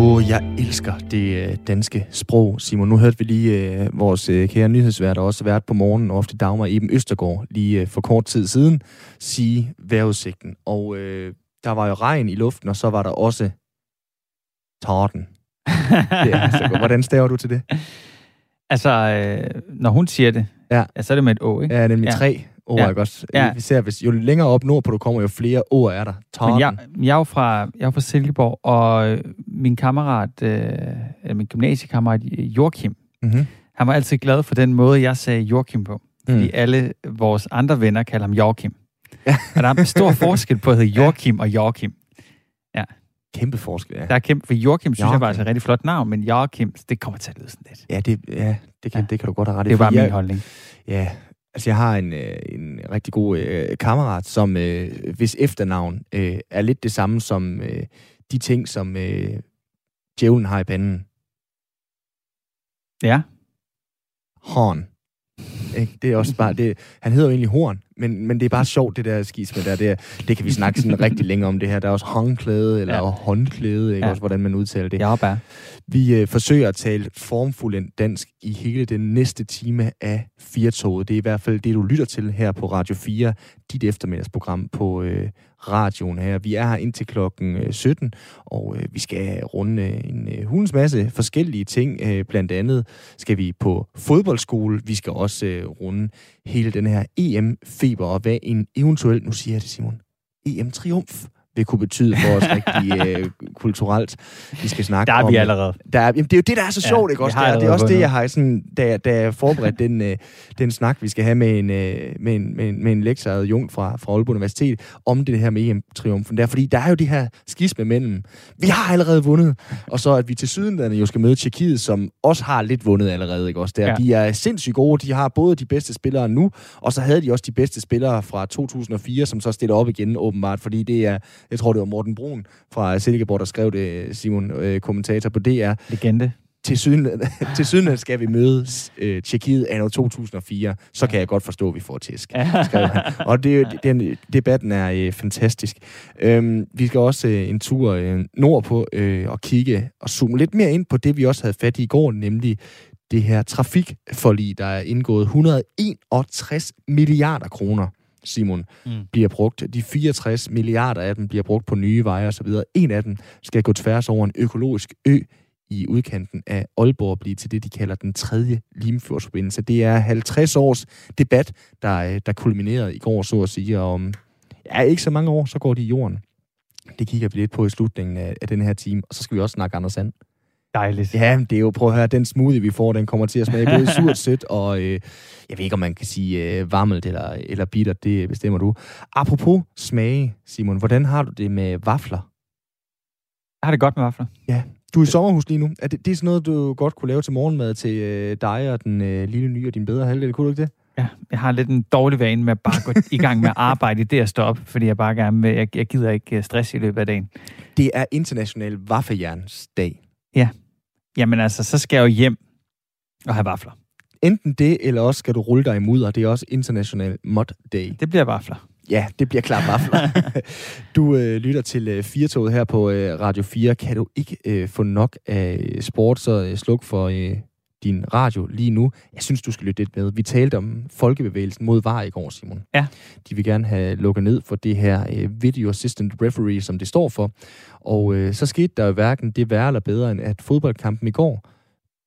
Åh, oh, jeg elsker det øh, danske sprog, Simon. Nu hørte vi lige øh, vores øh, kære nyhedsvært, der også været på morgen, og ofte Dagmar Eben Østergaard, lige øh, for kort tid siden, sige vejrudsigten. Og øh, der var jo regn i luften, og så var der også torden. det er så godt. Hvordan staver du til det? Altså, øh, når hun siger det, Ja. ja, så er det med et å, ikke? Ja, nemlig Ja. tre ord, Ja. ikke også? Ja. Vi ser, hvis jo længere op nordpå du kommer, jo flere ord er der. Men jeg, jeg er jo fra, jeg er fra Silkeborg, og øh, min kammerat, øh, min gymnasiekammerat øh, Joachim, Mm-hmm. han var altid glad for den måde, jeg sagde Joachim på. Fordi Mm. alle vores andre venner kalder ham Joachim. Og der er en stor forskel på at hedde Joachim og Joachim. Kæmpe forskel, ja. Der er kæmpe, for Joachim synes jeg Joachim. var altså et rigtig flot navn, men Joachim, det kommer til at lyde sådan lidt. Ja, det, ja, det, kan, Ja. det kan du godt have ret i. Det fordi min jeg- holdning. Ja, altså jeg har en, øh, en rigtig god øh, kammerat, som øh, hvis efternavn øh, er lidt det samme som øh, de ting, som øh, djævlen har i panden. Ja. Horn. Ikke? Det er også bare, det, han hedder jo egentlig Horn, men, men det er bare sjovt, det der skisme der. Det, det kan vi snakke sådan rigtig længe om det her. Der er også håndklæde, eller Ja. ja. håndklæde, ikke? Ja. Også hvordan man udtaler det. Er bare. Vi øh, forsøger at tale formfuldendt dansk i hele den næste time af Firtoget. Det er i hvert fald det, du lytter til her på Radio 4, dit eftermiddagsprogram på øh, radioen her. Vi er her indtil klokken øh, 17, og øh, vi skal runde øh, en øh, hulens masse forskellige ting. Blandt andet skal vi på fodboldskole. Vi skal også runde hele den her EM-feber, og hvad en eventuel, nu siger jeg det Simon, EM-triumf vil kunne betyde for os rigtig øh, kulturelt. Vi skal snakke Der er om... vi allerede. Der er, jamen, det er jo det, der er så Ja, sjovt, ikke vi også? har Det er, det også det, jeg har sådan, da, da jeg forberedte den, øh, den snak, vi skal have med en, øh, med en, med en, med en lektor, Jung fra, fra Aalborg Universitet, om det her med EM-triumfen der. Fordi der er jo det her skisme mellem, vi har allerede vundet, og så at vi til sydenlandet jo skal møde Tjekkiet, som også har lidt vundet allerede, ikke også? Der. Ja. Ja. De er sindssygt gode, de har både de bedste spillere nu, og så havde de også de bedste spillere fra 2004, som så stiller op igen åbenbart, fordi det er, jeg tror det var Morten Brun fra Silkeborg, der skrev det, Simon, øh, kommentator på DR, Legende. til syden, til syden skal vi møde øh, Tjekkiet anno 2004, så kan jeg godt forstå, at vi får tæsk. Og det, den, debatten er øh, fantastisk. Øhm, vi skal også øh, en tur øh, nordpå øh, og kigge og zoome lidt mere ind på det, vi også havde fat i i går, nemlig det her trafikforlig, der er indgået 161 milliarder kroner. Simon, Mm. bliver brugt. De 64 milliarder af dem bliver brugt på nye veje osv. En af dem skal gå tværs over en økologisk ø i udkanten af Aalborg blive til det, de kalder den tredje Limfjordsforbindelse. Det er 50 års debat, der, øh, der kulminerede i går, så at sige, og om ja, ikke så mange år, så går de i jorden. Det kigger vi lidt på i slutningen af, af den her time, og så skal vi også snakke Anders Sand. Dejligt. Ja, men det er jo, prøv at høre, den smoothie, vi får, den kommer til at smage både surt, sødt, og øh, jeg ved ikke, om man kan sige øh, varmelt eller, eller bitter, det bestemmer du. Apropos smage, Simon, hvordan har du det med vafler? Jeg har det godt med vafler. Du er i sommerhus lige nu. Er det, det er sådan noget, du godt kunne lave til morgenmad til øh, dig og den øh, lille nye og din bedre halvdel, kunne du ikke det? Ja, jeg har lidt en dårlig vane med at bare gå i gang med at arbejde i det at stå op, fordi jeg bare gerne vil, jeg, jeg gider ikke øh, stress i løbet af dagen. Det er international vaffeljernsdag. Jamen altså, så skal jeg jo hjem og have vafler. Enten det, eller også skal du rulle dig i mudder. Det er også international mod day. Det bliver vafler. Ja, det bliver klart vafler. du øh, lytter til øh, Firtoget her på øh, Radio 4. Kan du ikke øh, få nok af sport, så øh, sluk for øh, din radio lige nu. Jeg synes, du skal lytte lidt med. Vi talte om folkebevægelsen mod VAR i går, Simon. Ja. De vil gerne have lukket ned for det her øh, Video Assistant Referee, som det står for. Og øh, så skete der jo hverken det værre eller bedre, end at fodboldkampen i går,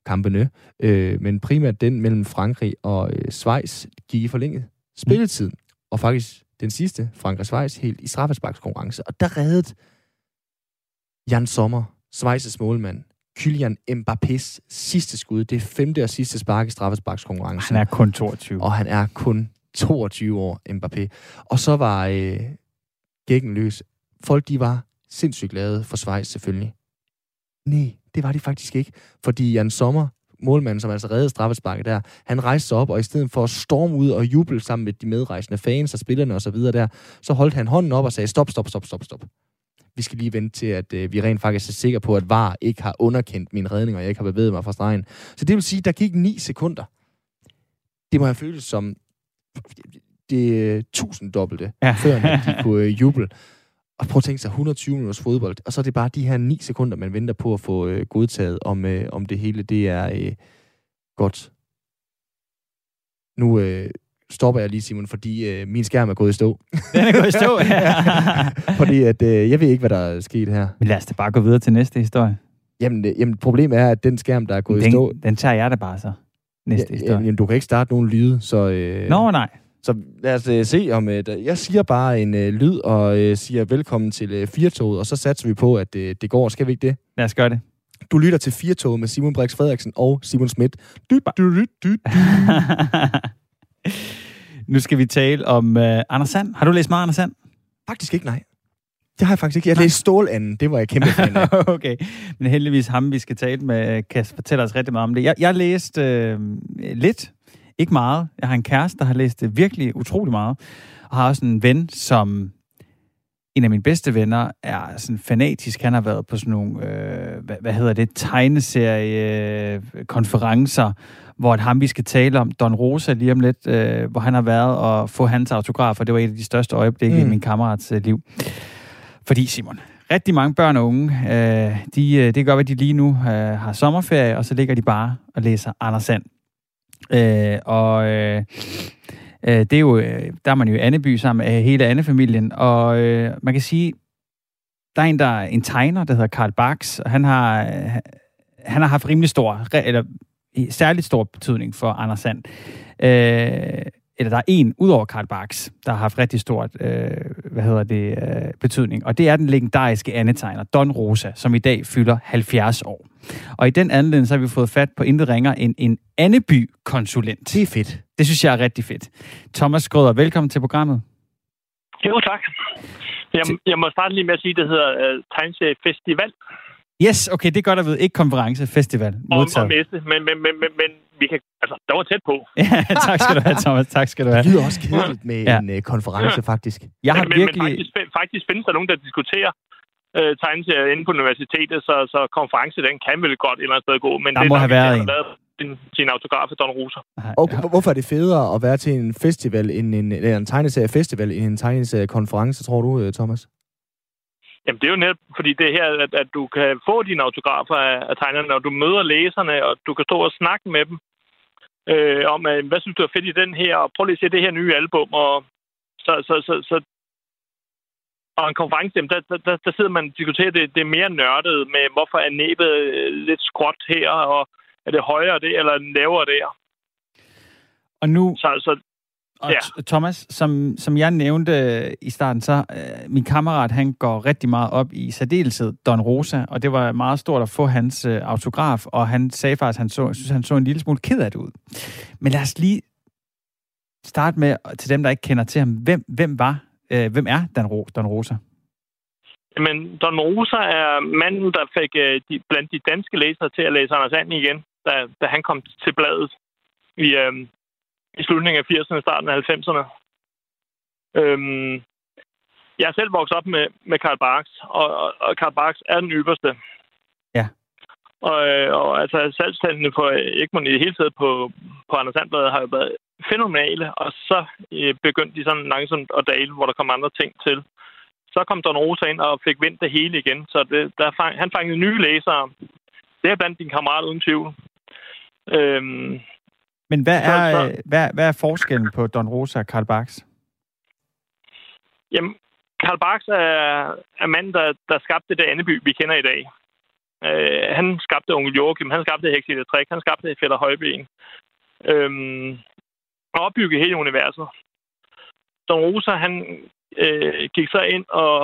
kampene, øh, men primært den mellem Frankrig og øh, Schweiz, gik i forlænget spilletid. Mm. Og faktisk den sidste, Frankrig og Schweiz, helt i straffesparkskonkurrence. Og der reddede Jan Sommer, Schweiz's målmand, Kylian Mbappés sidste skud. Det er femte og sidste spark i straffesparkskonkurrencen. Han er kun 22. Og han er kun 22 år, Mbappé. Og så var øh, gækken løs. Folk, de var sindssygt glade for Schweiz, selvfølgelig. Nej, det var de faktisk ikke. Fordi Jan Sommer, målmanden, som altså reddede straffesparket der, han rejste sig op, og i stedet for at storme ud og juble sammen med de medrejsende fans og spillerne osv. der, så holdt han hånden op og sagde, stop, stop, stop, stop, stop. Vi skal lige vente til, at øh, vi rent faktisk er sikre på, at VAR ikke har underkendt min redning, og jeg ikke har bevæget mig fra stregen. Så det vil sige, at der gik 9 sekunder. Det må have føltes som det tusinddobbelte, Ja. før de kunne øh, juble. Og prøv at tænke sig 120 minutters fodbold, og så er det bare de her 9 sekunder, man venter på at få øh, godtaget, om, øh, om det hele det er øh, godt. Nu øh, stopper jeg lige, Simon, fordi øh, min skærm er gået i stå. Den er gået i stå, ja. fordi at, øh, jeg ved ikke, hvad der er sket her. Men lad os da bare gå videre til næste historie. Jamen, øh, jamen problemet er, at den skærm, der er gået den, i stå... Den tager jeg da bare så. Næste ja, historie. Jamen, du kan ikke starte nogen lyde, så... Øh, Nå, nej. Så lad os uh, se om... Uh, jeg siger bare en uh, lyd og uh, siger velkommen til uh, Firtoget, og så satser vi på, at uh, det går. Skal vi ikke det? Lad os gøre det. Du lytter til Firtoget med Simon Brix Frederiksen og Simon Schmidt. Du, du, du, du, nu skal vi tale om uh, Anders Sand. Har du læst meget Anders Sand? Faktisk ikke, nej. Det har jeg faktisk ikke. Jeg læste Stålanden. Det var jeg kæmpe fan af. okay. Men heldigvis ham, vi skal tale med, kan fortælle os rigtig meget om det. Jeg, jeg læste øh, lidt ikke meget. Jeg har en kæreste, der har læst det virkelig utrolig meget. Og har også en ven, som en af mine bedste venner er sådan fanatisk. Han har været på sådan nogle, øh, hvad, hvad hedder det, tegneserie-konferencer, hvor ham vi skal tale om, Don Rosa lige om lidt, øh, hvor han har været og få hans autografer. Det var et af de største øjeblikke mm. i min kammerats øh, liv. Fordi Simon, rigtig mange børn og unge, øh, de, øh, det kan godt være, at de lige nu øh, har sommerferie, og så ligger de bare og læser Anders Sand. Øh, og øh, øh, det er jo, øh, der er man jo i Anneby sammen med hele Anne-familien, og øh, man kan sige, der er en, der er en tegner, der hedder Karl Bax, og han har, øh, han har haft rimelig stor, eller særligt stor betydning for Anders Sand. Øh, eller der er en, udover Karl Barks, der har haft rigtig stort øh, hvad hedder det, øh, betydning, og det er den legendariske andetegner, Don Rosa, som i dag fylder 70 år. Og i den anledning, så har vi fået fat på intet ringer en, en Anneby-konsulent. Det er fedt. Det synes jeg er rigtig fedt. Thomas Skrøder, velkommen til programmet. Jo, tak. Jeg, jeg må starte lige med at sige, at det hedder uh, Tegneserie Festival. Yes, okay, det er godt at vide. Ikke konference, festival. Modtaget. Om, om men, men, men, men, men vi kan, altså, der var tæt på. ja, tak skal du have, Thomas. Tak skal du have. Det lyder også kedeligt med ja. en uh, konference, ja. faktisk. Jeg har men, virkelig... men faktisk, faktisk findes der nogen, der diskuterer uh, tegneserier inde på universitetet, så, så konference, den kan vel godt et eller andet sted gå. Men der det, må have været en. Sin, sin autograf af Don Rosa. Og hvorfor er det federe at være til en festival, end en, eller en tegneserie-festival, end en tegneserie-konference, tror du, øh, Thomas? Jamen, det er jo netop fordi det her, at, at du kan få dine autografer af, af tegnerne, og du møder læserne, og du kan stå og snakke med dem øh, om, at, hvad synes du er fedt i den her, og prøv lige at se det her nye album. Og så, så, så, så og en konference, der, der, der, der sidder man og diskuterer det, det er mere nørdet med, hvorfor er næbet lidt skråt her, og er det højere det, eller lavere der. Og nu, så, så og ja. Thomas, som, som jeg nævnte øh, i starten, så øh, min kammerat, han går rigtig meget op i særdeleshed Don Rosa, og det var meget stort at få hans øh, autograf, og han sagde faktisk, at han så, synes, han så en lille smule ked af det ud. Men lad os lige starte med, til dem, der ikke kender til ham, hvem, hvem var, øh, hvem er Don, Ro, Don Rosa? Men Don Rosa er manden, der fik øh, de, blandt de danske læsere til at læse Anders And igen, da, da han kom til bladet i, øh, i slutningen af 80'erne, starten af 90'erne. Øhm, jeg er selv vokset op med, med Karl Barks, og, og, og Karl Barks er den ypperste. Ja. Og, og altså salgstallene på Egmont i det hele taget på, på Anders Sandblad har jo været fænomenale, og så øh, begyndte de sådan langsomt at dale, hvor der kom andre ting til. Så kom Don Rosa ind og fik vendt det hele igen, så det, der fang, han fangede nye læsere. Det er blandt dine kammerater uden tvivl. Øhm, men hvad er, så, så, hvad, hvad er forskellen på Don Rosa og Karl Barks? Jamen, Karl Barks er, er manden, der, der skabte det Anneby, vi kender i dag. Uh, han skabte onkel Joachim, han skabte Hexile Træk, han skabte Fætter Højben. Øhm, og opbyggede hele universet. Don Rosa, han øh, gik så ind og,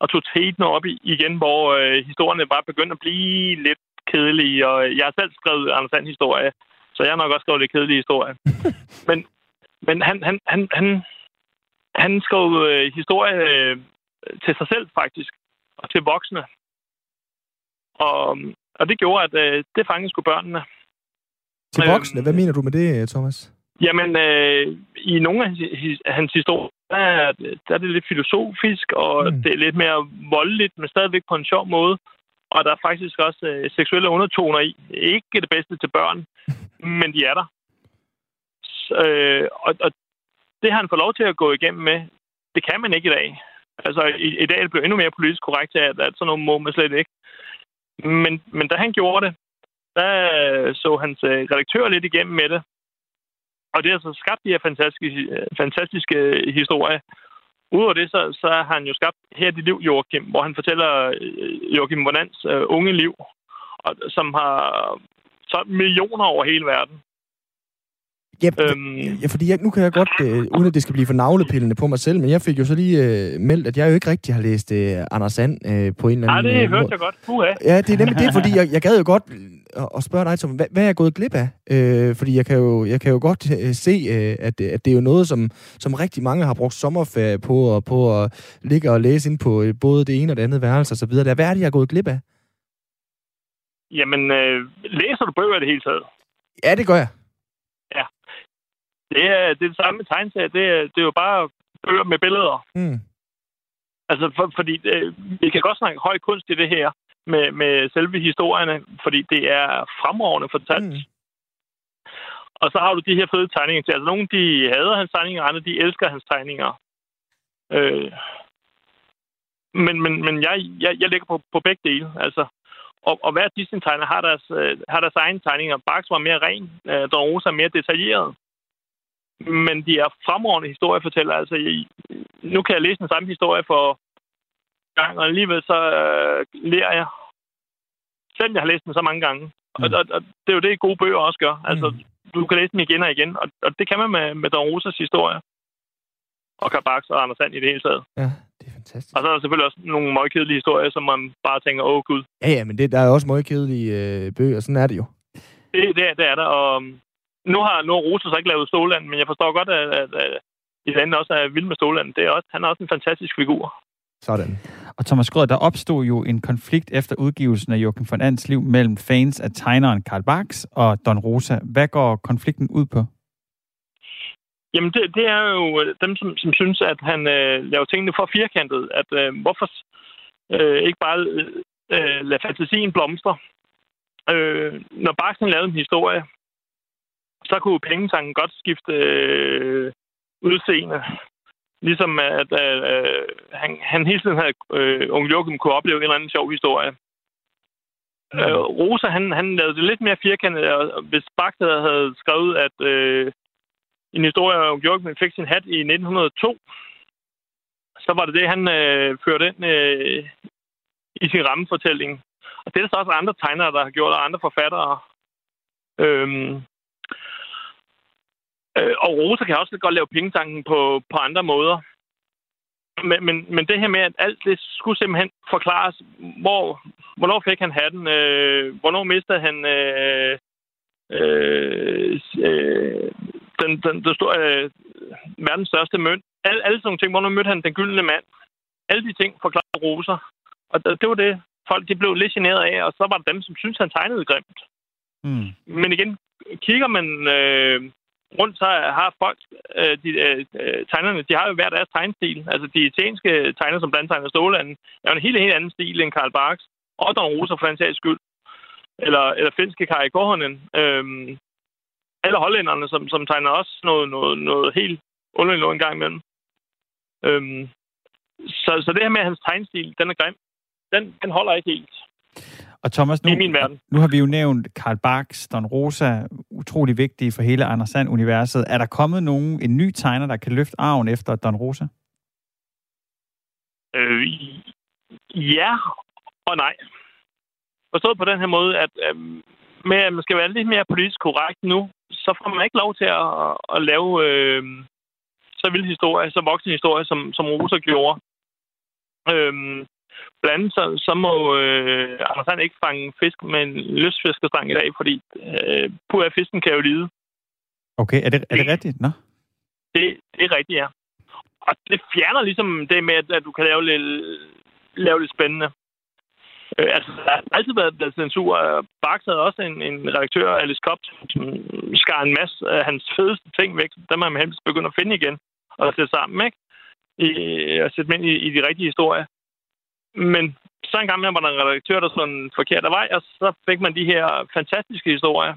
og tog tætene op i, igen, hvor øh, historierne bare begyndte at blive lidt kedelige. Og jeg har selv skrevet Anders Sand historie, så jeg har nok også skrevet lidt kedelig historie. men men han, han, han, han, han skrev øh, historie øh, til sig selv, faktisk, og til voksne. Og, og det gjorde, at øh, det fangede sgu børnene. Til voksne? Hvad mener du med det, Thomas? Jamen, øh, i nogle af hans, hans historier, der er, der er det lidt filosofisk, og mm. det er lidt mere voldeligt, men stadigvæk på en sjov måde. Og der er faktisk også øh, seksuelle undertoner i. Ikke det bedste til børn, men de er der. Så, øh, og, og det har han fået lov til at gå igennem med. Det kan man ikke i dag. Altså, i, i dag er det endnu mere politisk korrekt, at, at sådan noget må man slet ikke. Men, men da han gjorde det, der så hans øh, redaktør lidt igennem med det. Og det har så skabt de her fantastiske, fantastiske historier. Udover det, så, så har han jo skabt her dit liv, Joachim, hvor han fortæller øh, Joachim Vonans uh, øh, unge liv, og, som har så millioner over hele verden. Ja, øhm, ja fordi jeg, nu kan jeg godt, øh, uden at det skal blive for navlepillende på mig selv, men jeg fik jo så lige øh, meldt, at jeg jo ikke rigtig har læst øh, Anders Sand øh, på en eller anden Nej, det øh, hørte jeg godt. Puha. Ja, det er nemlig det, fordi jeg, jeg gad jo godt at, at spørge dig, Tom, hvad, hvad er jeg gået glip af? Øh, fordi jeg kan jo, jeg kan jo godt øh, se, øh, at, at det er jo noget, som, som rigtig mange har brugt sommerferie på, og på at ligge og læse ind på øh, både det ene og det andet værelse osv. Hvad er det, jeg er gået glip af? Jamen, øh, læser du bøger i det hele taget? Ja, det gør jeg. Det er det, er det samme tegneserier. Det er, det er jo bare bøger med billeder. Mm. Altså, for, fordi øh, vi kan godt snakke høj kunst i det her med, med selve historierne, fordi det er fremragende fortalt. Mm. Og så har du de her fede tegninger til. Altså, nogle de hader hans tegninger, andre de elsker hans tegninger. Øh, men men, men jeg, jeg, jeg ligger på, på begge dele. Altså, og, og hver Disney-tegner har deres, øh, har deres egne tegninger. Bax var mere ren, øh, Don Rosa er mere detaljeret. Men de er fremragende historiefortællere. Altså, nu kan jeg læse den samme historie for gang, og alligevel så øh, lærer jeg, selvom jeg har læst den så mange gange. Mm. Og, og, og det er jo det, gode bøger også gør. Altså, mm. du kan læse dem igen og igen, og, og det kan man med, med Don Rosas historie. Og Karl og Anders Sand i det hele taget. Ja, det er fantastisk. Og så er der selvfølgelig også nogle møgkedelige historier, som man bare tænker, åh gud. Ja, ja, men det, der er også møgkedelige øh, bøger, sådan er det jo. Det, det, det er der, og nu har, nu har Rosa så ikke lavet Ståland, men jeg forstår godt, at, at, at i landet også er vild med Ståland. Det er også, han er også en fantastisk figur. Sådan. Og Thomas Grød, der opstod jo en konflikt efter udgivelsen af Joachim von Ands liv mellem fans af tegneren Karl Barks og Don Rosa. Hvad går konflikten ud på? Jamen, det, det er jo dem, som, som synes, at han øh, laver tingene for firkantet. At øh, hvorfor øh, ikke bare øh, lade fantasien blomstre? Øh, når Barks lavede en historie, så kunne pengetanken godt skifte øh, udseende. Ligesom at øh, han, han hele tiden havde, øh, onkel Joachim kunne opleve en eller anden sjov historie. Mm. Øh, Rosa, han, han lavede det lidt mere firkantet, og hvis Bach havde skrevet, at øh, en historie om Joachim fik sin hat i 1902, så var det det, han øh, førte ind øh, i sin rammefortælling. Og det er der så også andre tegnere, der har gjort, og andre forfattere. Øhm, Øh, og Rosa kan også godt lave pengetanken på, på andre måder. Men, men, men det her med, at alt det skulle simpelthen forklares, hvor, hvornår fik han hatten, øh, hvornår mistede han øh, øh, øh, den, den, den store, øh, verdens største mønt. Alle, alle sådan nogle ting, hvornår mødte han den gyldne mand. Alle de ting forklarer Rosa. Og det, det var det, folk de blev lidt generet af, og så var der dem, som syntes, han tegnede grimt. Mm. Men igen, kigger man øh, grund, så har folk, øh, de, øh, øh, tegnerne, de har jo hver deres tegnstil. Altså, de italienske tegner, som blandt tegner Stålanden, er jo en helt, helt anden stil end Karl Barks. Og Don Rosa, for den sags skyld. Eller, eller finske Kari Korhonen. Øhm, alle hollænderne, som, som tegner også noget, noget, noget helt underligt noget en gang imellem. Øhm, så, så det her med, hans tegnstil, den er grim, den, den holder ikke helt. Og Thomas, nu, I min verden. nu har vi jo nævnt Karl Barks, Don Rosa, utrolig vigtige for hele Anders Sand-universet. Er der kommet nogen, en ny tegner, der kan løfte arven efter Don Rosa? Øh, ja og nej. Forstået på den her måde, at øh, med, at man skal være lidt mere politisk korrekt nu, så får man ikke lov til at, at lave øh, så vild historie, så voksen historie, som, som Rosa gjorde. Øh, Blandt andet så, må øh, Anders Sand ikke fange fisk med en lystfiskerstang i dag, fordi øh, på af fisken kan jo lide. Okay, er det, er det rigtigt? Nå. Det, det er rigtigt, ja. Og det fjerner ligesom det med, at, at du kan lave lidt, lave lidt spændende. Øh, altså, der har altid været, været censur. Bax havde også en, en redaktør, Alice Kopp, som skar en masse af hans fedeste ting væk. Dem har man helst begyndt at finde igen og sætte sammen, ikke? I, og sætte dem ind i, i de rigtige historier. Men så en gang med, var der en redaktør, der sådan en forkert vej, og så fik man de her fantastiske historier.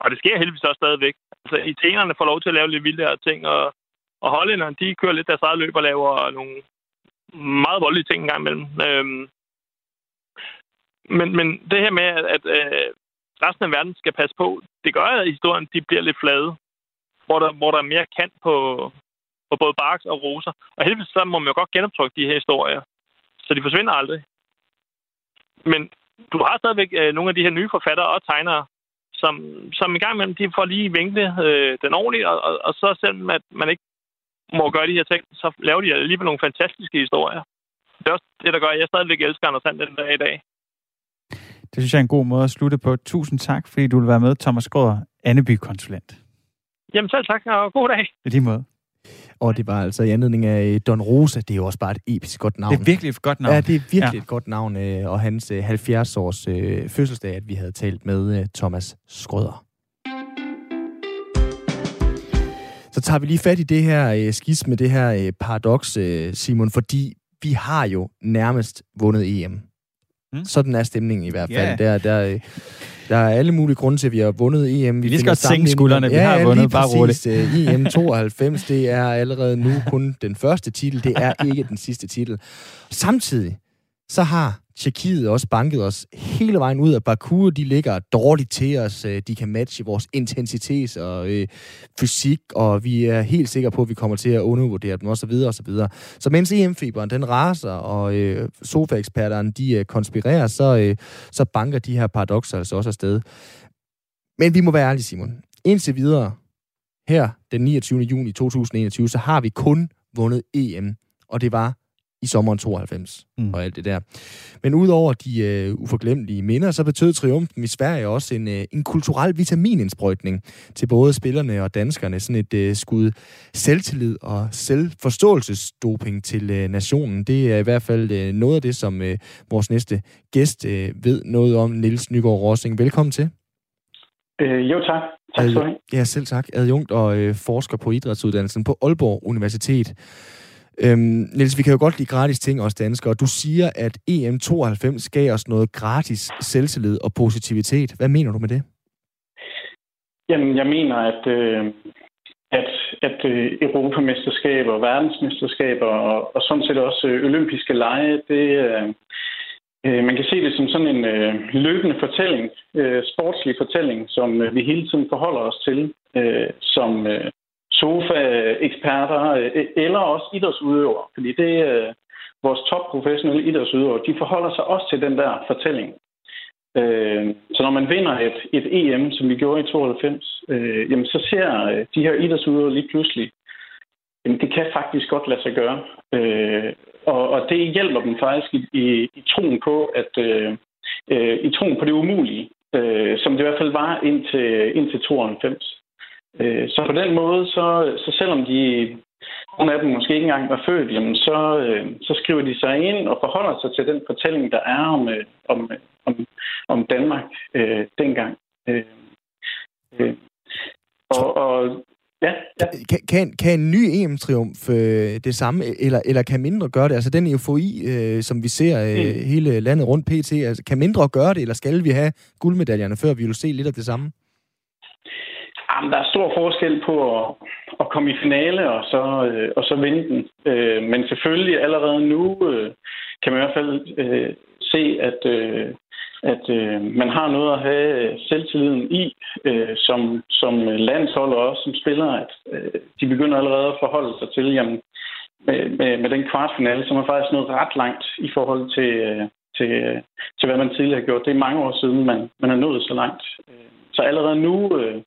Og det sker heldigvis også stadigvæk. Altså, italienerne får lov til at lave lidt vildere ting, og, og hollænderne, de kører lidt deres eget løb og laver nogle meget voldelige ting engang imellem. Øhm, men, men det her med, at, at øh, resten af verden skal passe på, det gør, at historien de bliver lidt flade. Hvor der, hvor der er mere kant på, på både barks og roser. Og heldigvis så må man jo godt genoptrykke de her historier. Så de forsvinder aldrig. Men du har stadigvæk øh, nogle af de her nye forfattere og tegnere, som, som i gang imellem, de får lige vinklet øh, den ordentligt, og, og, og så selvom at man ikke må gøre de her ting, så laver de alligevel nogle fantastiske historier. Det er også det, der gør, at jeg stadigvæk elsker Anders Sand den dag i dag. Det synes jeg er en god måde at slutte på. Tusind tak, fordi du vil være med, Thomas Skråder, Anneby-konsulent. Jamen selv tak, og god dag. I lige måde. Og det var altså i anledning af Don Rosa. Det er jo også bare et episk godt navn. Det er virkelig et godt navn. Ja, det er virkelig ja. et godt navn. Øh, og hans 70-års øh, fødselsdag, at vi havde talt med øh, Thomas Skrøder. Så tager vi lige fat i det her skis med det her paradoks, Simon, fordi vi har jo nærmest vundet EM. Mm. Sådan er stemningen i hvert fald. Yeah. Der, der, der er alle mulige grunde til, at vi har vundet EM. Vi, vi skal godt sænke skuldrene, vi ja, har vundet, bare roligt. EM 92, det er allerede nu kun den første titel, det er ikke den sidste titel. Samtidig, så har Tjekkiet også banket os hele vejen ud af Baku. De ligger dårligt til os. Øh, de kan matche vores intensitet og øh, fysik, og vi er helt sikre på, at vi kommer til at undervurdere dem osv. osv. Så så mens EM-fiberen den raser, og øh, sofaeksperterne de øh, konspirerer, så, øh, så banker de her paradoxer altså også afsted. Men vi må være ærlige, Simon. Indtil videre, her den 29. juni 2021, så har vi kun vundet EM, og det var i sommeren 92 mm. og alt det der. Men udover de øh, uforglemmelige minder, så betød triumfen i Sverige også en, øh, en kulturel vitaminindsprøjtning til både spillerne og danskerne. Sådan et øh, skud selvtillid og selvforståelsesdoping til øh, nationen. Det er i hvert fald øh, noget af det, som øh, vores næste gæst øh, ved noget om. Nils Nygaard Rossing, velkommen til. Øh, jo, tak. Tak skal du Ja, selv tak. Adjunkt og øh, forsker på idrætsuddannelsen på Aalborg Universitet. Øhm, Niels, vi kan jo godt lide gratis ting, os danskere. Du siger, at EM92 gav os noget gratis selvtillid og positivitet. Hvad mener du med det? Jamen, jeg mener, at, øh, at, at øh, europamesterskaber, verdensmesterskaber og, og sådan set også øh, olympiske lege, det, øh, øh man kan se det som sådan en øh, løbende fortælling, øh, sportslig fortælling, som øh, vi hele tiden forholder os til øh, som, øh, sofa-eksperter, øh, eller også idrætsudøvere. Fordi det er øh, vores topprofessionelle idrætsudøvere, de forholder sig også til den der fortælling. Øh, så når man vinder et, et EM, som vi gjorde i 92, øh, jamen så ser øh, de her idrætsudøvere lige pludselig, jamen det kan faktisk godt lade sig gøre. Og, og det hjælper dem faktisk i, i, i troen på, at i troen på det umulige, som det i hvert fald var indtil, indtil 92. Øh, så på den måde, så, så selvom de nogle af dem måske ikke engang var født, jamen så, øh, så skriver de sig ind og forholder sig til den fortælling, der er om, øh, om, om, om Danmark øh, dengang. Øh, øh, og, og Ja, ja. Kan, kan, kan en ny EM-triumf øh, det samme, eller, eller kan mindre gøre det? Altså den eufori, øh, som vi ser øh, mm. hele landet rundt pt., altså, kan mindre gøre det, eller skal vi have guldmedaljerne, før vi vil se lidt af det samme? Jamen, der er stor forskel på at, at komme i finale og så, øh, og så vinde den. Øh, men selvfølgelig allerede nu øh, kan man i hvert fald øh, se, at, øh, at øh, man har noget at have øh, selvtilliden i, øh, som, som landshold og også som spiller, at øh, de begynder allerede at forholde sig til, jamen, med, med, med den kvartfinale, som er faktisk noget ret langt i forhold til, øh, til, øh, til hvad man tidligere har gjort. Det er mange år siden, man, man er nået så langt. Så allerede nu øh,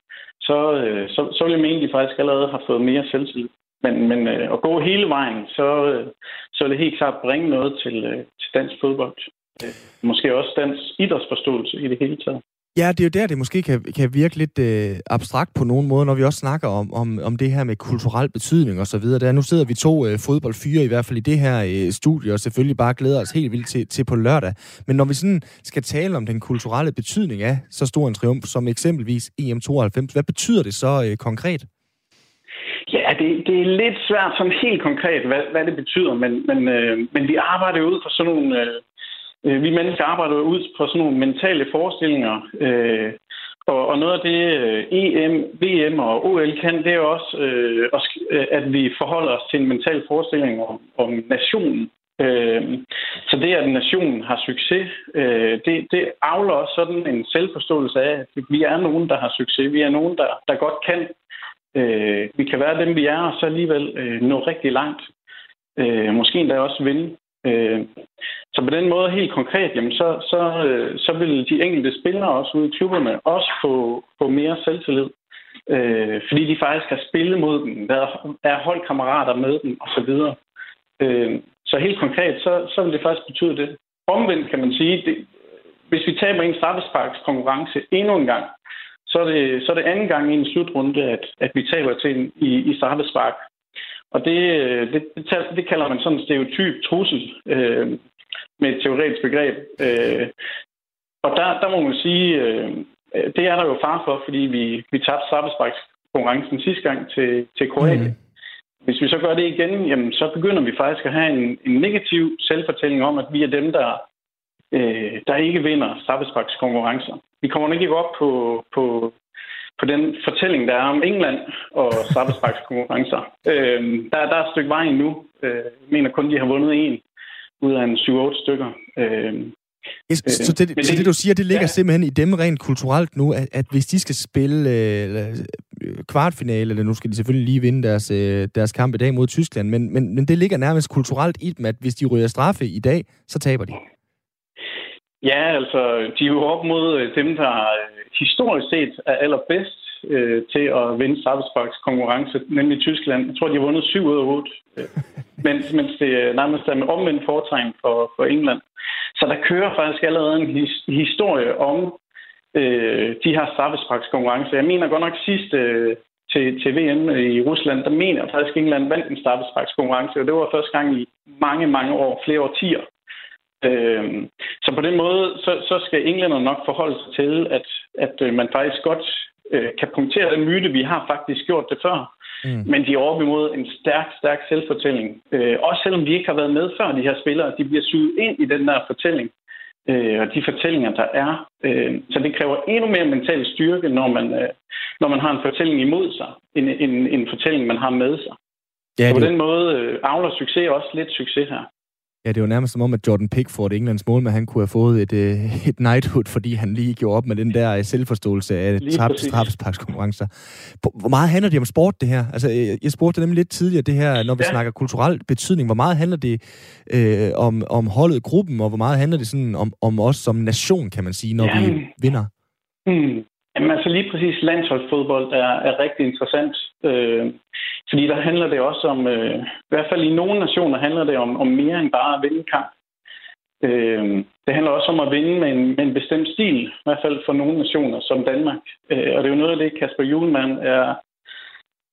så, øh, så, så vil jeg mene, at de faktisk allerede har fået mere selvtillid. Men, men øh, at gå hele vejen, så, øh, så vil det helt klart bringe noget til, øh, til dansk fodbold. Øh, måske også dansk idrætsforståelse i det hele taget. Ja, det er jo der, det måske kan, kan virke lidt øh, abstrakt på nogen måde, når vi også snakker om, om, om det her med kulturel betydning og så videre. Der, nu sidder vi to øh, fodboldfyre i hvert fald i det her øh, studie, og selvfølgelig bare glæder os helt vildt til, til på lørdag. Men når vi sådan skal tale om den kulturelle betydning af så stor en triumf som eksempelvis EM92, hvad betyder det så øh, konkret? Ja, det, det er lidt svært som helt konkret, hvad, hvad det betyder, men, men, øh, men vi arbejder ud fra sådan nogle... Øh, Øh, vi mennesker arbejder ud på sådan nogle mentale forestillinger, øh, og, og noget af det øh, EM, VM og OL kan, det er også, øh, øh, at vi forholder os til en mental forestilling om, om nationen. Øh, så det, at nationen har succes, øh, det, det afler også sådan en selvforståelse af, at vi er nogen, der har succes. Vi er nogen, der, der godt kan. Øh, vi kan være dem, vi er, og så alligevel øh, nå rigtig langt. Øh, måske endda også vinde. Øh, så på den måde helt konkret, jamen så, så, øh, så vil de enkelte spillere også ude i klubberne også få, få mere selvtillid. Øh, fordi de faktisk har spillet mod dem, der er holdkammerater med dem osv. Øh, så helt konkret, så, så vil det faktisk betyde det. Omvendt kan man sige, det, hvis vi taber en straffesparks konkurrence endnu en gang, så er det, så er det anden gang i en slutrunde, at, at vi taber til en i, i straffespark. Og det, det, det, det kalder man sådan en stereotyp trussel øh, med et teoretisk begreb. Øh, og der, der må man sige, øh, det er der jo far for, fordi vi, vi tabte straffesparkskonkurrencen sidste gang til, til Kroatien. Mm. Hvis vi så gør det igen, jamen, så begynder vi faktisk at have en, en negativ selvfortælling om, at vi er dem, der, øh, der ikke vinder straffesparkskonkurrencer. Vi kommer ikke op på, på, på den fortælling, der er om England og straffesparkskonkurrencer. øh, der, der er et stykke vej endnu. Øh, jeg mener kun, de har vundet en ud af en 7-8 stykker. Øh, Yes, øh, så, det, så det, du siger, det ligger ja. simpelthen i dem rent kulturelt nu, at, at hvis de skal spille øh, kvartfinale, eller nu skal de selvfølgelig lige vinde deres, øh, deres kamp i dag mod Tyskland, men, men, men det ligger nærmest kulturelt i dem, at hvis de ryger straffe i dag, så taber de. Ja, altså, de er jo op mod øh, dem, der øh, historisk set er allerbedst øh, til at vinde straffesparks konkurrence, nemlig Tyskland. Jeg tror, de har vundet 7 ud af 8, øh, mens, mens det nærmest er med omvendt foretegn for, for England. Så der kører faktisk allerede en his, historie om øh, de her straffesparkskonkurrencer. Jeg mener godt nok sidst øh, til, til VM i Rusland, der mener jeg faktisk, at England vandt en straffesparkskonkurrence, og det var første gang i mange, mange år, flere årtier. Øh, så på den måde, så, så skal englænder nok forholde sig til, at, at øh, man faktisk godt øh, kan punktere den myte, vi har faktisk gjort det før. Mm. Men de er over imod en stærk, stærk selvfortælling. Øh, også selvom de ikke har været med før, de her spillere, de bliver suget ind i den der fortælling. Øh, og de fortællinger, der er. Øh, så det kræver endnu mere mental styrke, når man, øh, når man har en fortælling imod sig, end en, en fortælling, man har med sig. Ja, på den måde øh, avler succes også lidt succes her. Ja, det var nærmest som om, at Jordan Pickford, Englands målmand, han kunne have fået et, uh, et knighthood, fordi han lige gjorde op med den der selvforståelse af straffesparkskonkurrencer. Hvor meget handler det om sport, det her? Altså, jeg spurgte nemlig lidt tidligere, det her, når vi ja. snakker kulturel betydning. Hvor meget handler det øh, om, om holdet, gruppen, og hvor meget handler det sådan om, om os som nation, kan man sige, når ja. vi vinder? Mm. Jamen altså lige præcis landsholdsfodbold er, er rigtig interessant. Øh, fordi der handler det også om, øh, i hvert fald i nogle nationer handler det om, om mere end bare at vinde kamp. Øh, det handler også om at vinde med en, med en bestemt stil, i hvert fald for nogle nationer som Danmark. Øh, og det er jo noget af det, Kasper Julemand er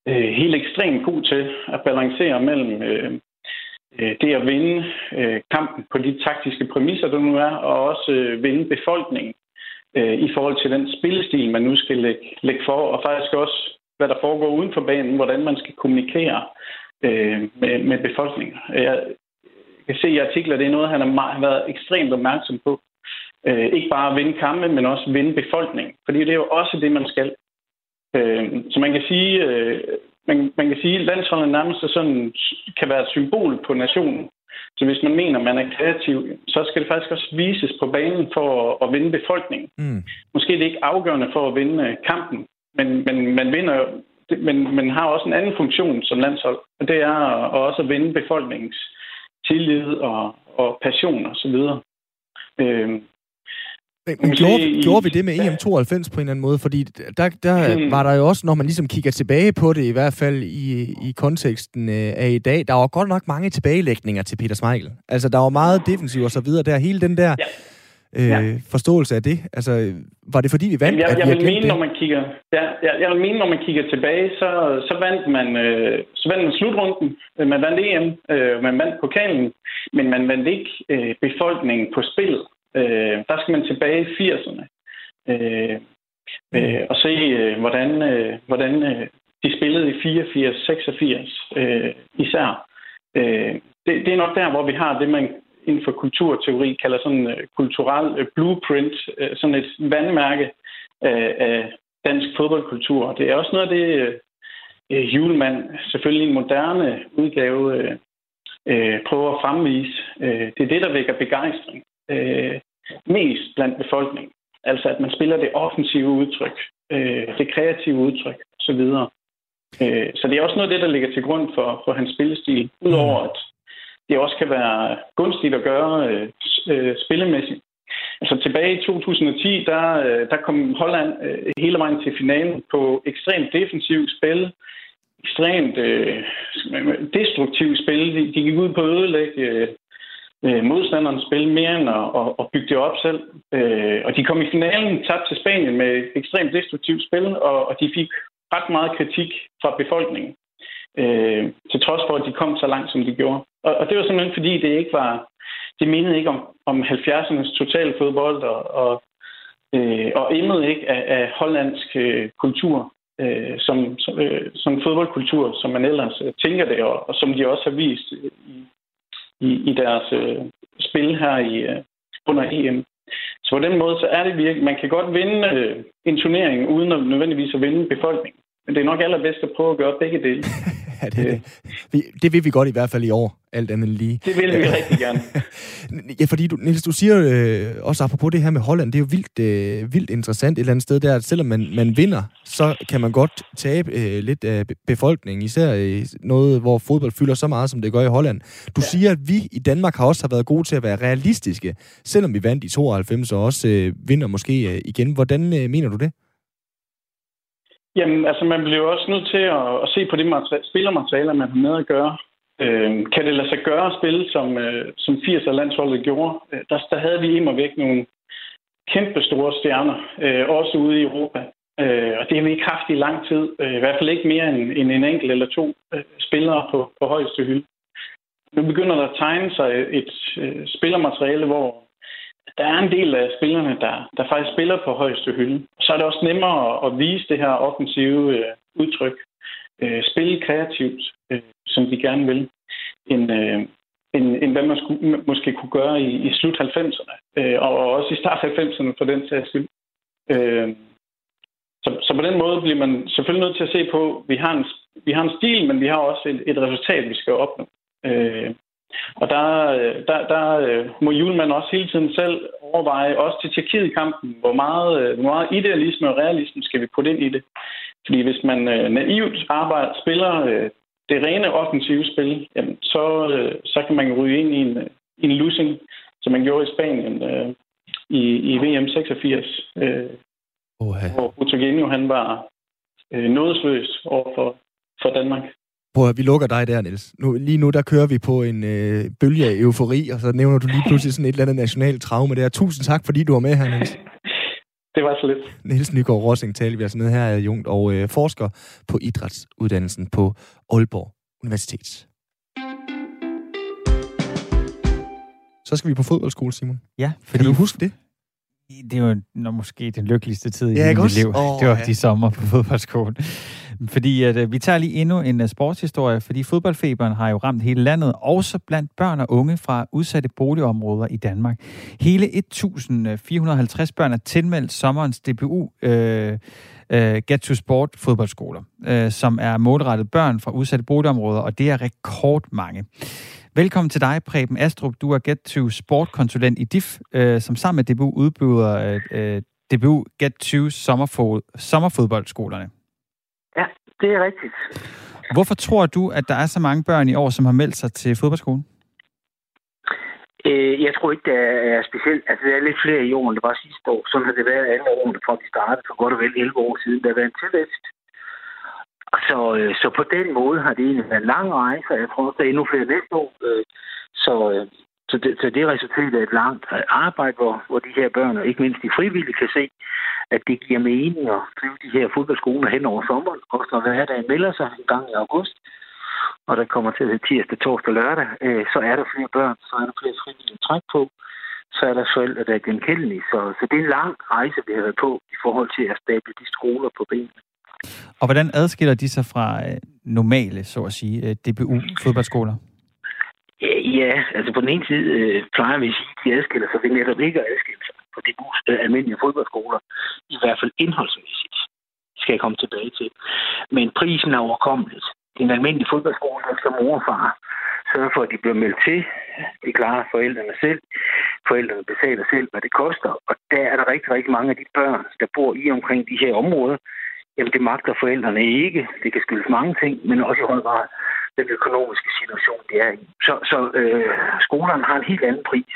øh, helt ekstremt god til at balancere mellem øh, øh, det at vinde øh, kampen på de taktiske præmisser, der nu er, og også øh, vinde befolkningen øh, i forhold til den spillestil, man nu skal lægge, lægge for, og faktisk også hvad der foregår uden for banen, hvordan man skal kommunikere øh, med, med befolkningen. Jeg kan se i artikler, det er noget, han har, været ekstremt opmærksom på. Øh, ikke bare at vinde kampe, men også vinde befolkningen. Fordi det er jo også det, man skal. Øh, så man kan sige, øh, man, man kan sige, at landsholdet nærmest sådan, kan være et symbol på nationen. Så hvis man mener, man er kreativ, så skal det faktisk også vises på banen for at, at vinde befolkningen. Mm. Måske det er ikke afgørende for at vinde kampen, men, men man vinder men man har også en anden funktion som landshold, og det er at også at vinde befolkningens tillid og, og passion og så videre. Øh, men, men gjorde, i, gjorde vi det med EM92 på en eller anden måde? Fordi der, der hmm. var der jo også, når man ligesom kigger tilbage på det, i hvert fald i, i konteksten øh, af i dag, der var godt nok mange tilbagelægninger til Peter Smeichel. Altså, der var meget defensiv og så videre der. Hele den der ja øh, ja. forståelse af det? Altså, var det fordi, vi vandt? Jamen, jeg, jeg, vil mene, det? når man kigger, ja, jeg, jeg vil mene, når man kigger tilbage, så, så vandt man, øh, så vandt man slutrunden. Øh, man vandt EM, øh, man vandt pokalen, men man vandt ikke øh, befolkningen på spillet. Øh, der skal man tilbage i 80'erne. Øh, øh, og se, øh, hvordan, øh, hvordan øh, de spillede i 84, 86 øh, især. Øh, det, det er nok der, hvor vi har det, man inden for kulturteori kalder sådan uh, kulturel uh, blueprint, uh, sådan et vandmærke uh, af dansk fodboldkultur. Det er også noget af det, uh, Julemand, selvfølgelig en moderne udgave, uh, øh, prøver at fremvise. Øh, det er det, der vækker begejstring øh, mest blandt befolkningen. Altså at man spiller det offensive udtryk, øh, det kreative udtryk osv. Øh, så det er også noget af det, der ligger til grund for, for hans spillestil. Udover at det også kan være gunstigt at gøre øh, øh spillemæssigt. Altså tilbage i 2010, der, øh, der kom Holland øh, hele vejen til finalen på ekstremt defensivt spil, ekstremt øh, destruktivt spil. De, de gik ud på at ødelægge øh, øh, modstanderens spil mere end at, at, at bygge det op selv. Øh, og de kom i finalen tabt til Spanien med ekstremt destruktivt spil, og, og de fik ret meget kritik fra befolkningen. Øh, til trods for, at de kom så langt, som de gjorde. Og, og det var simpelthen fordi, det ikke var... Det mindede ikke om, om 70'ernes totale fodbold, og, og, øh, og emnet ikke af, af hollandsk øh, kultur, øh, som, som, øh, som fodboldkultur, som man ellers øh, tænker det, og, og som de også har vist øh, i, i, i deres øh, spil her i øh, under EM. Så på den måde, så er det virkelig, man kan godt vinde øh, en turnering, uden at nødvendigvis at vinde befolkningen. Men det er nok allerbedst at prøve at gøre begge dele. ja, det, det. Vi, det vil vi godt i hvert fald i år, alt andet lige. Det vil vi rigtig gerne. ja, fordi du, Niels, du siger øh, også apropos det her med Holland, det er jo vildt, øh, vildt interessant et eller andet sted der, at selvom man, man vinder, så kan man godt tabe øh, lidt af befolkningen, især i noget, hvor fodbold fylder så meget, som det gør i Holland. Du ja. siger, at vi i Danmark har også har været gode til at være realistiske, selvom vi vandt i 92 og også øh, vinder måske øh, igen. Hvordan øh, mener du det? Jamen, altså man bliver jo også nødt til at, at se på det materiale, spillermaterialer, man har med at gøre. Øh, kan det lade sig gøre at spille, som, øh, som 80'er landsholdet gjorde? Øh, der, der havde vi imod væk nogle kæmpe store stjerner, øh, også ude i Europa. Øh, og det har vi ikke haft i lang tid. Øh, I hvert fald ikke mere end, end en enkelt eller to øh, spillere på, på højeste hylde. Nu begynder der at tegne sig et øh, spillermateriale, hvor der er en del af spillerne, der, der faktisk spiller på højeste hylde. Så er det også nemmere at vise det her offensive øh, udtryk. Øh, spille kreativt, øh, som de gerne vil, end, øh, end, end hvad man skulle, måske kunne gøre i, i slut 90'erne, øh, og også i start 90'erne for den sags skyld. Øh, så, så på den måde bliver man selvfølgelig nødt til at se på, at vi har en, vi har en stil, men vi har også et, et resultat, vi skal opnå. Øh, og der, der, der øh, må Julemand også hele tiden selv overveje, også til Tjekkiet-kampen, hvor meget, øh, hvor meget idealisme og realisme skal vi putte ind i det. Fordi hvis man øh, naivt arbejder, spiller det rene offensive spil, jamen, så, så kan man ryge ind i en, en losing, som man gjorde i Spanien øh, i, i VM 86, øh, okay. hvor Utogenio han var øh, nådesløs over for, for Danmark. Prøv at vi lukker dig der, Niels. Nu, lige nu, der kører vi på en øh, bølge af eufori, og så nævner du lige pludselig sådan et eller andet nationalt traume der. Tusind tak, fordi du var med her, Niels. Det var så lidt. Niels Nygaard Rossing taler vi altså med her, Jungt, og øh, forsker på idrætsuddannelsen på Aalborg Universitet. Så skal vi på fodboldskole, Simon. Ja, fordi... Kan du huske det? det var når måske den lykkeligste tid i ja, mit liv. Oh, det var ja. de sommer på fodboldskolen. Fordi at, øh, vi tager lige endnu en uh, sportshistorie, fordi fodboldfeberen har jo ramt hele landet, også blandt børn og unge fra udsatte boligområder i Danmark. Hele 1450 børn er tilmeldt sommerens DBU øh, øh, Get to Sport fodboldskoler, øh, som er målrettet børn fra udsatte boligområder, og det er rekordmange. Velkommen til dig, Preben Astrup. Du er Get to Sport-konsulent i DIF, øh, som sammen med DBU udbyder øh, øh DBU Get to sommerfod, sommerfodboldskolerne. Det er rigtigt. Hvorfor tror du, at der er så mange børn i år, som har meldt sig til fodboldskolen? Øh, jeg tror ikke, det er specielt. Altså, der er lidt flere i år, end det var sidste år. Sådan har det været alle årene, fra vi startede for godt og vel 11 år siden. Der har været en tilvækst. Så, øh, så på den måde har det egentlig været en lang rejse, og jeg tror også, der er endnu flere næste år. Øh, så, øh, så, det, så det resulterer af et langt arbejde, hvor, hvor de her børn, og ikke mindst de frivillige, kan se, at det giver mening at drive de her fodboldskoler hen over sommeren. Også når hverdagen melder sig en gang i august, og der kommer til at tirsdag, torsdag, lørdag, øh, så er der flere børn, så er der flere frivillige træk på, så er der forældre, der er genkendelige. Så, så det er en lang rejse, vi har været på i forhold til at stable de skoler på benene. Og hvordan adskiller de sig fra øh, normale, så at sige, øh, DBU-fodboldskoler? Ja, altså på den ene side øh, plejer vi at sige, at de adskiller sig ved netop ikke at adskille sig på de øh, almindelige fodboldskoler. I hvert fald indholdsmæssigt skal jeg komme tilbage til. Men prisen er overkommeligt. Det er en almindelig fodboldskole, der skal mor og far. Så Sørge for, at de bliver meldt til. De klarer forældrene selv. Forældrene betaler selv, hvad det koster. Og der er der rigtig, rigtig mange af de børn, der bor i omkring de her områder. Jamen, det magter forældrene ikke. Det kan skyldes mange ting, men også i høj grad den økonomiske situation, det er i. Så, så øh, skolerne har en helt anden pris.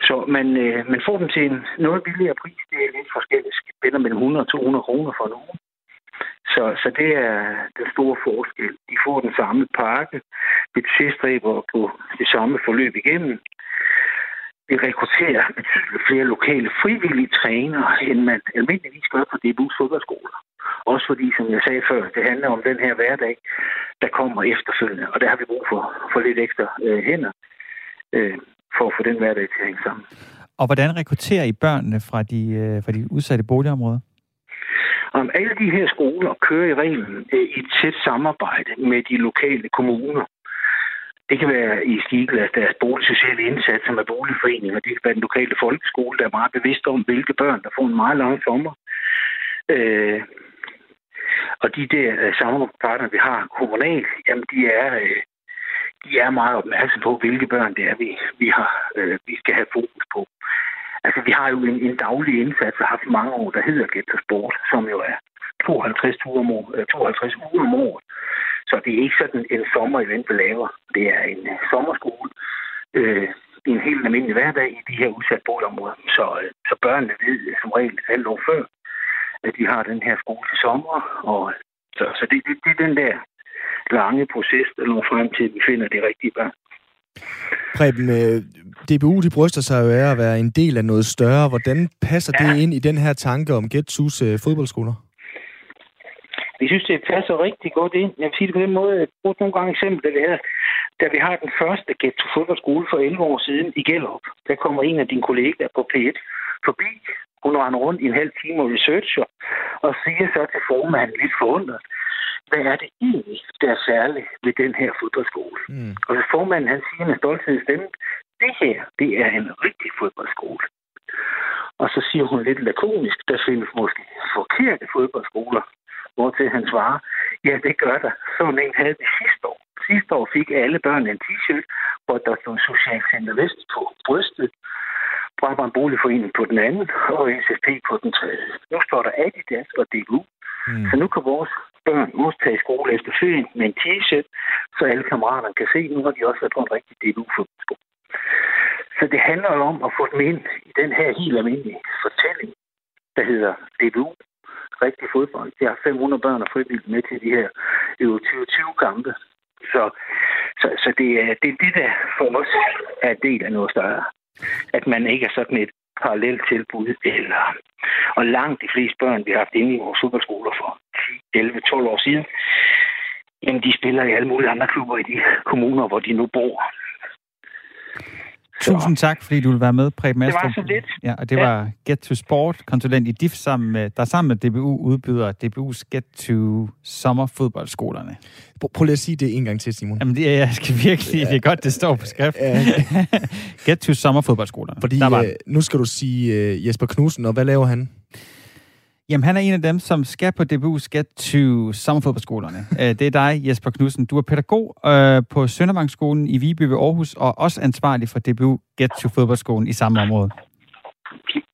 Så man, øh, man får dem til en noget billigere pris. Det er lidt forskelligt. Spænder mellem 100 og 200 kroner for en uge. Så, så det er den store forskel. De får den samme pakke, budgetstræber på det samme forløb igennem. Vi rekrutterer betydeligt flere lokale frivillige trænere, end man almindeligvis gør på DBU's fodboldskoler. Også fordi, som jeg sagde før, det handler om den her hverdag, der kommer efterfølgende. Og der har vi brug for, for lidt ekstra øh, hænder øh, for at få den hverdag til at hænge sammen. Og hvordan rekrutterer I børnene fra de, øh, fra de udsatte boligområder? Om alle de her skoler kører i reglen øh, i et tæt samarbejde med de lokale kommuner. Det kan være i Skiglas, deres boligsociale indsats, som er boligforeninger. Det kan være den lokale folkeskole, der er meget bevidst om, hvilke børn, der får en meget lang sommer. Øh, og de der øh, samarbejdspartnere, vi har kommunalt, jamen de er, øh, de er meget opmærksomme på, hvilke børn det er, vi, vi, har, øh, vi skal have fokus på. Altså, vi har jo en, en daglig indsats, og har haft mange år, der hedder Get to Sport, som jo er 52 uger om året. Øh, 52 uger om året. Så det er ikke sådan en sommer-event, vi laver. Det er en øh, sommerskole øh, i en helt almindelig hverdag i de her udsatte boligområder. Så, øh, så børnene ved øh, som regel alt år før, at de har den her skole til sommer. Og, så så det, det, det er den der lange proces, der når frem til, at vi finder de rigtige børn. Preben, øh, DBU de bryster sig jo af at være en del af noget større. Hvordan passer ja. det ind i den her tanke om Getsus uh, fodboldskoler? Vi synes, det passer rigtig godt ind. Jeg vil sige det på den måde, jeg bruger nogle gange eksempel, da vi, havde, da vi har den første Get to fodboldskole for 11 år siden i Gellerup. Der kommer en af dine kollegaer på P1 forbi. Hun render rundt i en halv time og researcher, og siger så til formanden lidt forundret, hvad er det egentlig, der er særligt ved den her fodboldskole? Mm. Og så formanden han siger med stolthed stemme, det her, det er en rigtig fodboldskole. Og så siger hun lidt lakonisk, der findes måske forkerte fodboldskoler, hvor til han svarer, ja, det gør der. Sådan en havde vi sidste år. Sidste år fik alle børn en t-shirt, hvor der stod Socialcenter Vest på brystet, Brabrand Boligforening på den anden, og SFP på den tredje. Nu står der Adidas og DBU. Mm. Så nu kan vores børn også tage i skole efter ferien med en t-shirt, så alle kammeraterne kan se, nu har de også været på en rigtig DBU-fodboldskole. Så det handler jo om at få dem ind i den her helt almindelige fortælling, der hedder DBU, rigtig fodbold. Jeg har 500 børn og frivillige med til de her Euro 2020-kampe. Så, så, så det, er, det er det, der for os er del af noget større. At man ikke er sådan et parallelt tilbud, eller, og langt de fleste børn, vi har haft inde i vores fodboldskoler for 10, 11, 12 år siden, jamen de spiller i alle mulige andre klubber i de kommuner, hvor de nu bor. Tusind tak, fordi du vil være med, Preben Astrup. Det var så lidt. Ja, og det ja. var Get to Sport, konsulent i DIF, sammen med, der sammen med DBU udbyder DBU's Get to Sommerfodboldskolerne. Prøv lige at sige det en gang til, Simon. Jamen, det er, jeg skal virkelig, ja. det er godt, det står på skrift. Ja. Get to Sommerfodboldskolerne. Fordi der var øh, nu skal du sige øh, Jesper Knudsen, og hvad laver han? Jamen, han er en af dem, som skal på DBU skal to sommerfodboldskolerne. Øh, det er dig, Jesper Knudsen. Du er pædagog øh, på Søndervangsskolen i Viby ved Aarhus, og også ansvarlig for DBU Get to fodboldskolen i samme område.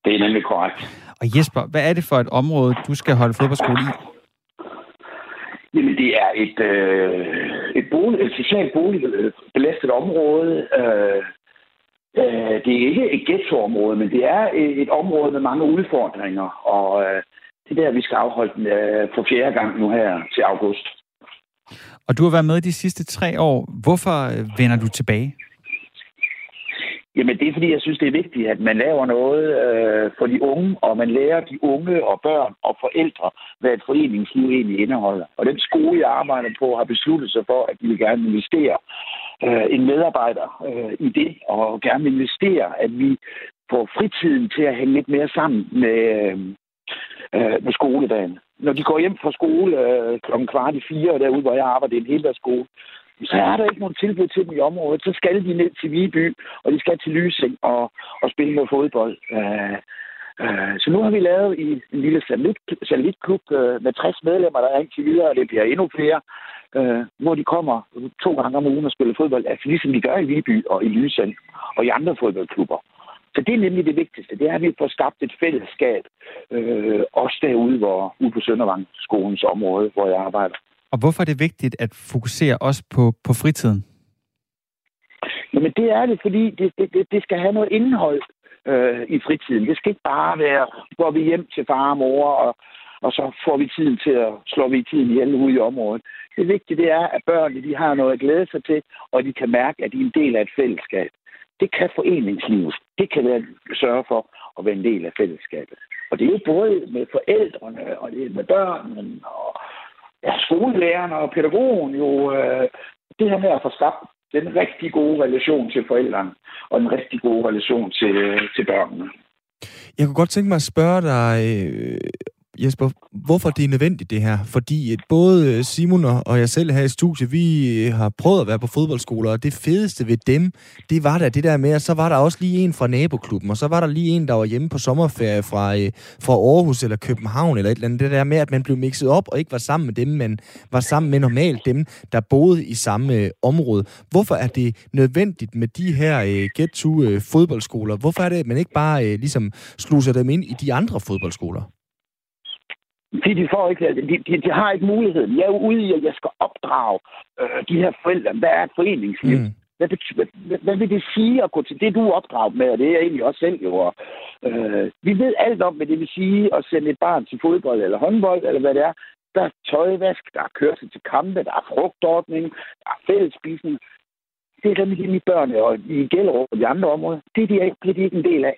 Det er nemlig korrekt. Og Jesper, hvad er det for et område, du skal holde fodboldskole i? Jamen, det er et, øh, et, bolig, et socialt boligbelastet område. Øh, øh, det er ikke et ghettoområde, men det er et, et område med mange udfordringer. Og øh, det er der, vi skal afholde den øh, for fjerde gang nu her til august. Og du har været med de sidste tre år. Hvorfor øh, vender du tilbage? Jamen, det er fordi, jeg synes, det er vigtigt, at man laver noget øh, for de unge, og man lærer de unge og børn og forældre, hvad et foreningsliv egentlig indeholder. Og den skole, jeg arbejder på, har besluttet sig for, at de vil gerne investere øh, en medarbejder øh, i det, og gerne investere, at vi får fritiden til at hænge lidt mere sammen med, øh, øh, med skoledagen. Når de går hjem fra skole øh, kl. kvart i fire, derude, hvor jeg arbejder i en hel skole, så er der ikke nogen tilbud til dem i området. Så skal de ned til Viby, og de skal til Lysing og, og spille med fodbold. Øh, Øh, så nu har vi lavet i en lille satellit, satellitklub øh, med 60 medlemmer, der er indtil videre, og det bliver endnu flere, øh, hvor de kommer to gange om ugen og spiller fodbold, altså ligesom de gør i Viby og i Lysing og i andre fodboldklubber. Så det er nemlig det vigtigste, det er, at vi får skabt et fællesskab, øh, også derude hvor, ude på Søndervang, skolens område, hvor jeg arbejder. Og hvorfor er det vigtigt at fokusere også på, på fritiden? Jamen det er det, fordi det, det, det skal have noget indhold øh, i fritiden. Det skal ikke bare være, går vi hjem til far og mor, og, og så får vi tiden til at slå vi tiden ihjel ude i området. Det vigtige det er, at børnene de har noget at glæde sig til, og de kan mærke, at de er en del af et fællesskab. Det kan foreningslivet. Det kan være sørge for at være en del af fællesskabet. Og det er jo både med forældrene, og det er med børnene, og ja, skolelærerne og pædagogen jo øh, det her med at få skabt den rigtig gode relation til forældrene, og en rigtig god relation til, øh, til børnene. Jeg kunne godt tænke mig at spørge dig, øh, Jesper, hvorfor det er nødvendigt det her? Fordi øh, både øh, Simon og jeg selv her i studiet, vi øh, har prøvet at være på fodboldskoler, og det fedeste ved dem, det var da det der med, at så var der også lige en fra naboklubben, og så var der lige en, der var hjemme på sommerferie fra, fra Aarhus eller København eller et eller andet. Det der med, at man blev mixet op og ikke var sammen med dem, men var sammen med normalt dem, der boede i samme område. Hvorfor er det nødvendigt med de her get-to-fodboldskoler? Hvorfor er det, at man ikke bare ligesom sluser dem ind i de andre fodboldskoler? Fordi de, får ikke, de, de, de har ikke muligheden. Jeg er ude i, at jeg skal opdrage øh, de her forældre. Hvad er et foreningsliv? Mm. Hvad, betyder, hvad, hvad vil det sige at gå til det, du er opdraget med? Og det er jeg egentlig også selv jo. Øh, vi ved alt om, hvad det vil sige at sende et barn til fodbold eller håndbold, eller hvad det er. Der er tøjvask, der er kørsel til kampe, der er frugtordning, der er fællesspisning. Det er dem, de børn og i Gellerup og de andre områder. Det er de, ikke, det er de ikke en del af.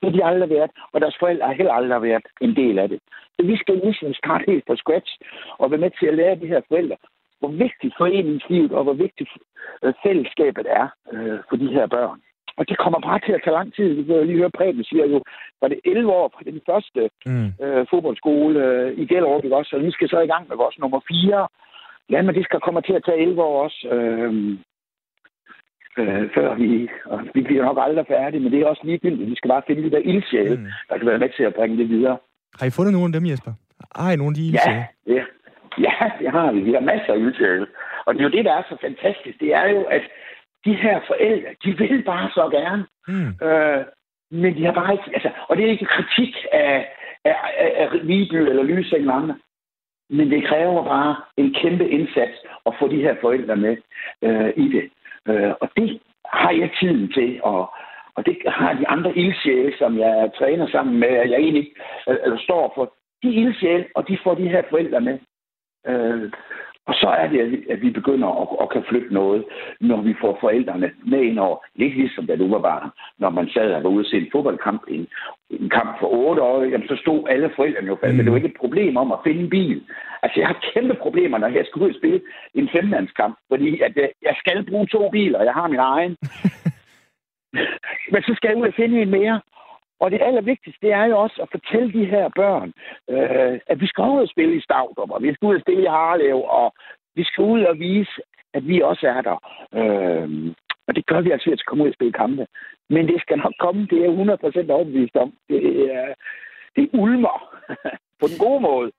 Det har de aldrig været, og deres forældre har heller aldrig været en del af det. Så vi skal ligesom starte helt fra scratch og være med til at lære de her forældre, hvor vigtigt foreningslivet og hvor vigtigt øh, fællesskabet er øh, for de her børn. Og det kommer bare til at tage lang tid. Vi kan lige høre Preben siger jo, var det 11 år fra den første mm. øh, fodboldskole øh, i Gellerup, ikke også? Og nu skal så i gang med vores nummer 4. Ja, men det skal komme til at tage 11 år også. Øh, øh, før vi... Og vi bliver nok aldrig færdige, men det er også ligegyldigt. Vi skal bare finde de der ildsjæle, mm. der kan være med til at bringe det videre. Har I fundet nogen af dem, Jesper? Har I nogle af de ildsjæle? Ja, ja. ja, det har vi. Vi har masser af ildsjæle. Og det er jo det, der er så fantastisk. Det er jo, at de her forældre, de vil bare så gerne. Mm. Øh, men de har bare ikke... Altså, og det er ikke kritik af, af, af, af Viby eller Lysing eller andre. Men det kræver bare en kæmpe indsats at få de her forældre med øh, i det. Øh, og det har jeg tiden til, og, og det har de andre ildsjæle, som jeg træner sammen med, at jeg egentlig øh, eller står for. De ildsjæle, og de får de her forældre med. Øh, og så er det, at vi begynder at, at kan flytte noget, når vi får forældrene med ind over. Lidt ligesom da du var barn, når man sad og var ude se en fodboldkamp, en, en kamp for otte år, jamen, så stod alle forældrene jo fast. Mm. Men det var ikke et problem om at finde en bil. Altså, jeg har kæmpe problemer, når jeg skal ud og spille en femmandskamp, fordi at jeg, jeg skal bruge to biler, og jeg har min egen. Men så skal jeg ud og finde en mere. Og det allervigtigste, det er jo også at fortælle de her børn, øh, at vi skal ud og spille i Stavdrup, og vi skal ud og spille i Harlev, og vi skal ud og vise, at vi også er der. Øh, og det gør vi altså ved at komme ud og spille kampe. Men det skal nok komme, det er 100% overbevist om. Det er, det ulmer på den gode måde.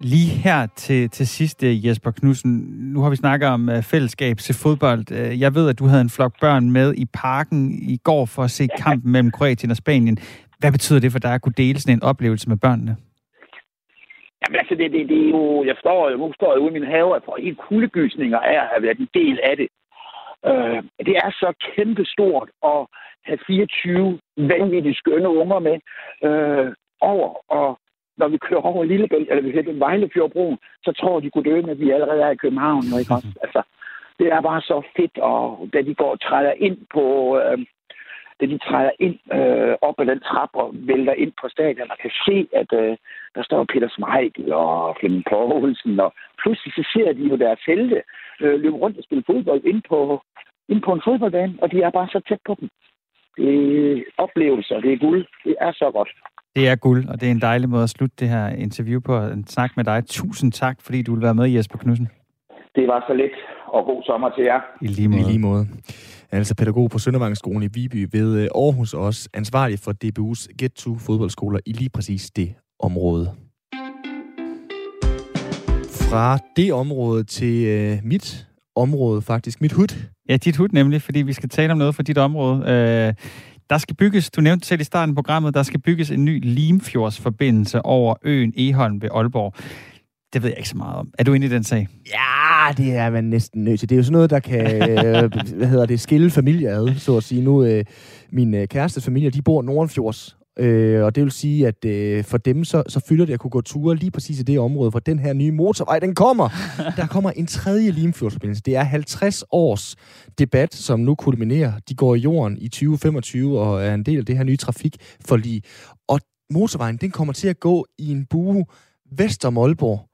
Lige her til, til sidst, øh, Jesper Knudsen. Nu har vi snakket om uh, fællesskab til fodbold. Uh, jeg ved, at du havde en flok børn med i parken i går for at se kampen mellem Kroatien og Spanien. Hvad betyder det for dig at kunne dele sådan en oplevelse med børnene? Jamen altså, det, det, det er jo, jeg står jo, nu står jeg ude i min have, og får helt kuldegysninger af at have været en del af det. Uh, det er så kæmpestort at have 24 vanvittigt skønne unger med uh, over og når vi kører over Lillebælt, eller vi hedder Vejlefjordbroen, så tror de kunne dø, at vi allerede er i København. Ikke også? Altså, det er bare så fedt, og da de går og træder ind på... Øh, da de træder ind øh, op ad den trappe og vælter ind på stadion, og kan se, at øh, der står Peter Smeichel og Flemming Poulsen, og pludselig så ser de jo deres helte øh, løbe rundt og spille fodbold ind på, ind på en fodboldbane, og de er bare så tæt på dem. Det er oplevelser, det er guld. Det er så godt. Det er guld, og det er en dejlig måde at slutte det her interview på. En snak med dig. Tusind tak, fordi du vil være med, Jesper Knudsen. Det var så lidt, og god sommer til jer. I lige måde. I lige måde. er altså pædagog på Søndervangsskolen i Viby ved øh, Aarhus, og også ansvarlig for DBU's Get to fodboldskoler i lige præcis det område. Fra det område til øh, mit område faktisk, mit hud. Ja, dit hud nemlig, fordi vi skal tale om noget fra dit område. Øh, der skal bygges, du nævnte selv i starten af programmet, der skal bygges en ny Limfjordsforbindelse over øen Eholm ved Aalborg. Det ved jeg ikke så meget om. Er du inde i den sag? Ja, det er man næsten nødt til. Det er jo sådan noget, der kan øh, hvad hedder det, skille familier ad, så at sige. Nu, øh, min øh, kærestes familie, de bor Nordenfjords, Øh, og det vil sige, at øh, for dem, så, så fylder det at kunne gå ture lige præcis i det område, hvor den her nye motorvej, den kommer. Der kommer en tredje Limfjordsforbindelse. Det er 50 års debat, som nu kulminerer. De går i jorden i 2025 og er en del af det her nye trafikforlig. Og motorvejen, den kommer til at gå i en bue vest om Aalborg,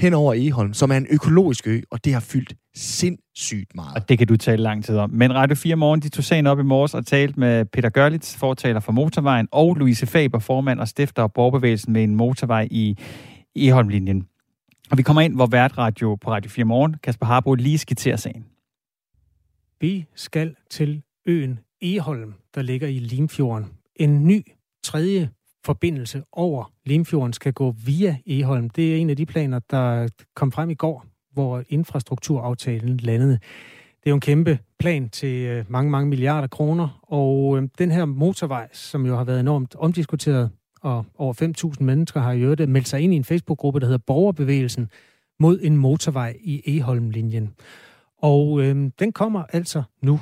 hen over Eholm, som er en økologisk ø, og det har fyldt sindssygt meget. Og det kan du tale lang tid om. Men Radio 4 Morgen, de tog sagen op i morges og talte med Peter Gørlitz, fortaler for motorvejen, og Louise Faber, formand og stifter af borgerbevægelsen med en motorvej i Eholm-linjen. Og vi kommer ind, hvor Radio på Radio 4 Morgen, Kasper Harbo, lige skitserer sagen. Vi skal til øen Eholm, der ligger i Limfjorden. En ny tredje forbindelse over Limfjorden skal gå via Eholm. Det er en af de planer, der kom frem i går, hvor infrastrukturaftalen landede. Det er jo en kæmpe plan til øh, mange, mange milliarder kroner, og øh, den her motorvej, som jo har været enormt omdiskuteret, og over 5.000 mennesker har i øvrigt meldt sig ind i en Facebook-gruppe, der hedder Borgerbevægelsen mod en motorvej i Eholm-linjen. Og øh, den kommer altså nu.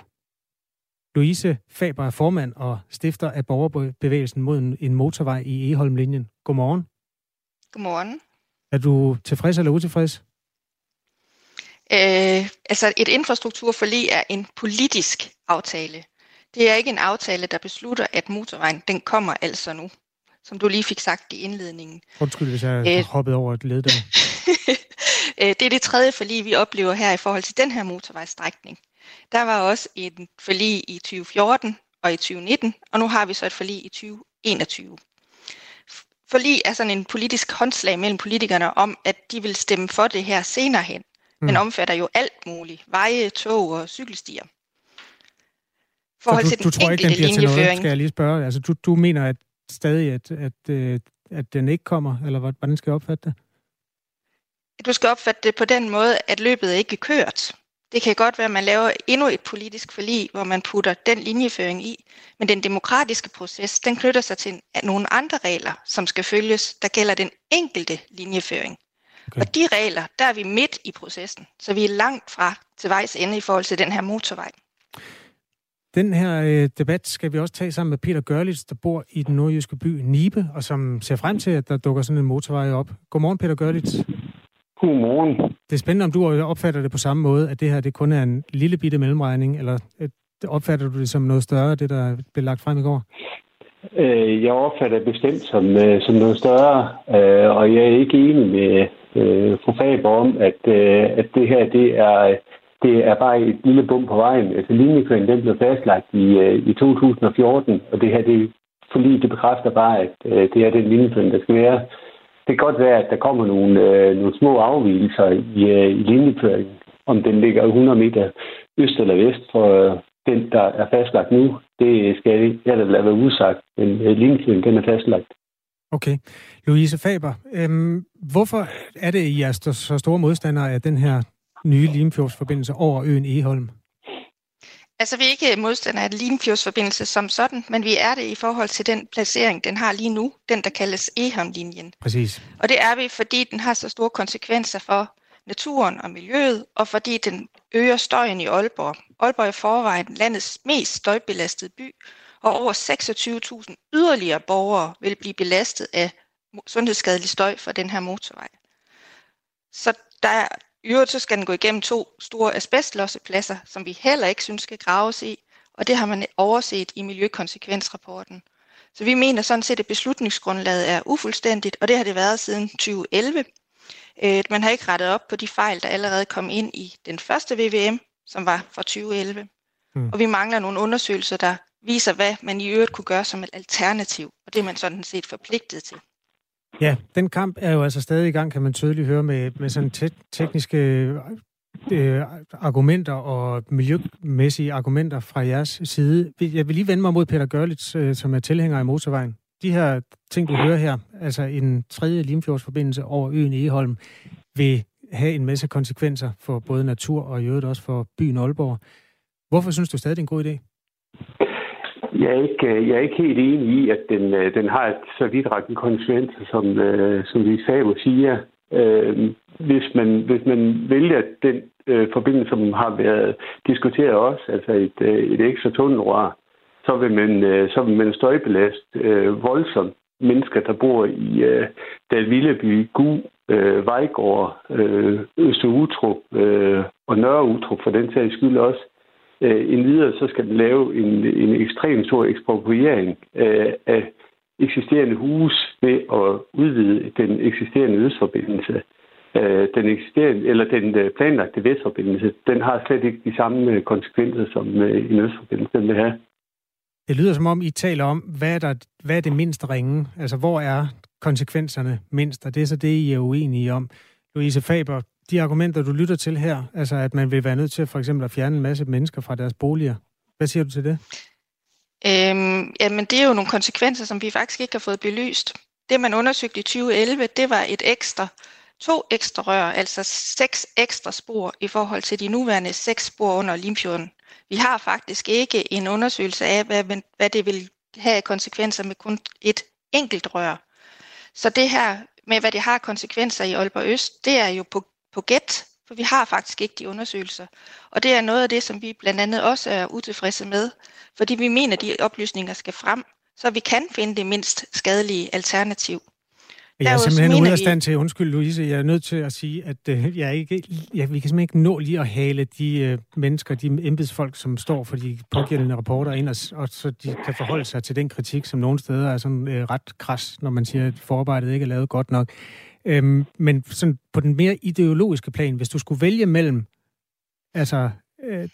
Louise Faber er formand og stifter af Borgerbevægelsen mod en, en motorvej i Eholm-linjen. Godmorgen. Godmorgen. Er du tilfreds eller utilfreds? Øh, altså et infrastrukturforlig er en politisk aftale. Det er ikke en aftale, der beslutter, at motorvejen den kommer altså nu, som du lige fik sagt i indledningen. Undskyld, hvis jeg har øh, hoppet over et led der. Øh, det er det tredje forlig, vi oplever her i forhold til den her motorvejsstrækning. Der var også en forlig i 2014 og i 2019, og nu har vi så et forlig i 2021. Forlig er sådan en politisk håndslag mellem politikerne om, at de vil stemme for det her senere hen. Mm. Den omfatter jo alt muligt. Veje, tog og cykelstier. Forhold så du, til den du tror ikke, den bliver til noget, skal jeg lige spørge? Altså, du, du mener at stadig, at, at, øh, at den ikke kommer, eller hvordan skal jeg opfatte det? Du skal opfatte det på den måde, at løbet er ikke kørt. Det kan godt være, at man laver endnu et politisk forlig, hvor man putter den linjeføring i, men den demokratiske proces, den knytter sig til nogle andre regler, som skal følges, der gælder den enkelte linjeføring. Okay. Og de regler, der er vi midt i processen, så vi er langt fra til vejs ende i forhold til den her motorvej. Den her øh, debat skal vi også tage sammen med Peter Gørlitz, der bor i den nordjyske by Nibe, og som ser frem til, at der dukker sådan en motorvej op. Godmorgen, Peter Gørlitz. Godmorgen. Det er spændende, om du opfatter det på samme måde, at det her det kun er en lille bitte mellemregning, eller øh, opfatter du det som noget større, det der blev lagt frem i går? Øh, jeg opfatter det bestemt som, øh, som noget større, og jeg er ikke enig med Øh, fru Faber om, at, øh, at det her det er, det er bare et lille bum på vejen. Altså linjeføringen den blev fastlagt i, øh, i 2014, og det her det fordi det bekræfter bare, at det er den linjeføring, der skal være det kan godt være, at der kommer nogle, øh, nogle små afvielser i, øh, i linjeføringen, om den ligger 100 meter øst eller vest for øh, den, der er fastlagt nu. Det skal jeg da lade være usagt, men øh, linjeføringen den er fastlagt. Okay. Louise Faber, øhm, hvorfor er det, I er så store modstandere af den her nye Limfjordsforbindelse over øen Eholm? Altså, vi er ikke modstandere af Limfjordsforbindelse som sådan, men vi er det i forhold til den placering, den har lige nu, den der kaldes Ehamlinjen. Præcis. Og det er vi, fordi den har så store konsekvenser for naturen og miljøet, og fordi den øger støjen i Aalborg. Aalborg er i forvejen landets mest støjbelastede by, og over 26.000 yderligere borgere vil blive belastet af sundhedsskadelig støj fra den her motorvej. Så der i øvrigt så skal den gå igennem to store asbestlossepladser, som vi heller ikke synes skal graves i, og det har man overset i miljøkonsekvensrapporten. Så vi mener sådan set, at beslutningsgrundlaget er ufuldstændigt, og det har det været siden 2011. Øh, man har ikke rettet op på de fejl, der allerede kom ind i den første VVM, som var fra 2011. Mm. Og vi mangler nogle undersøgelser, der viser, hvad man i øvrigt kunne gøre som et alternativ, og det er man sådan set forpligtet til. Ja, den kamp er jo altså stadig i gang, kan man tydeligt høre, med, med sådan te- tekniske øh, argumenter og miljømæssige argumenter fra jeres side. Jeg vil lige vende mig mod Peter Gørlitz, øh, som er tilhænger i motorvejen. De her ting, du hører her, altså en tredje Limfjordsforbindelse over øen Egeholm, vil have en masse konsekvenser for både natur og i øvrigt også for byen Aalborg. Hvorfor synes du stadig, det er en god idé? Jeg er ikke, øh, jeg er ikke helt enig i, at den, øh, den har så vidtrækkende konsekvenser, som, øh, som vi sagde siger. Øh, hvis man, hvis man vælger den forbindelse, som har været diskuteret også, altså et, et ekstra tunnelrør, så vil man, så vil man støjbelaste voldsomt mennesker, der bor i øh, Dal Villeby, Gu, øh, Vejgård, øh, Øster Utrup øh, og Nørre Utrup for den sags skyld også. Øh, endvidere så skal den lave en, en ekstremt stor ekspropriering øh, af eksisterende hus ved at udvide den eksisterende østforbindelse. Øh, den eksisterende, eller den øh, planlagte vestforbindelse, den har slet ikke de samme øh, konsekvenser, som øh, en østforbindelse vil have. Det lyder som om, I taler om, hvad er, der, hvad er det mindst ringe? Altså, hvor er konsekvenserne mindst? Og det er så det, I er uenige om. Louise Faber, de argumenter, du lytter til her, altså at man vil være nødt til for eksempel at fjerne en masse mennesker fra deres boliger. Hvad siger du til det? Øhm, jamen, det er jo nogle konsekvenser, som vi faktisk ikke har fået belyst. Det, man undersøgte i 2011, det var et ekstra, to ekstra rør, altså seks ekstra spor i forhold til de nuværende seks spor under Limfjorden. Vi har faktisk ikke en undersøgelse af, hvad, hvad det vil have konsekvenser med kun et enkelt rør. Så det her med, hvad det har konsekvenser i Aalborg Øst, det er jo på, på gæt, for vi har faktisk ikke de undersøgelser. Og det er noget af det, som vi blandt andet også er utilfredse med, fordi vi mener, at de oplysninger skal frem, så vi kan finde det mindst skadelige alternativ. Jeg er simpelthen ude af stand til, undskyld Louise, jeg er nødt til at sige, at øh, jeg ikke, jeg, vi kan simpelthen ikke nå lige at hale de øh, mennesker, de embedsfolk, som står for de pågældende rapporter ind, og, og så de kan forholde sig til den kritik, som nogle steder er sådan øh, ret kras, når man siger, at forarbejdet ikke er lavet godt nok. Øhm, men sådan på den mere ideologiske plan, hvis du skulle vælge mellem, altså øh,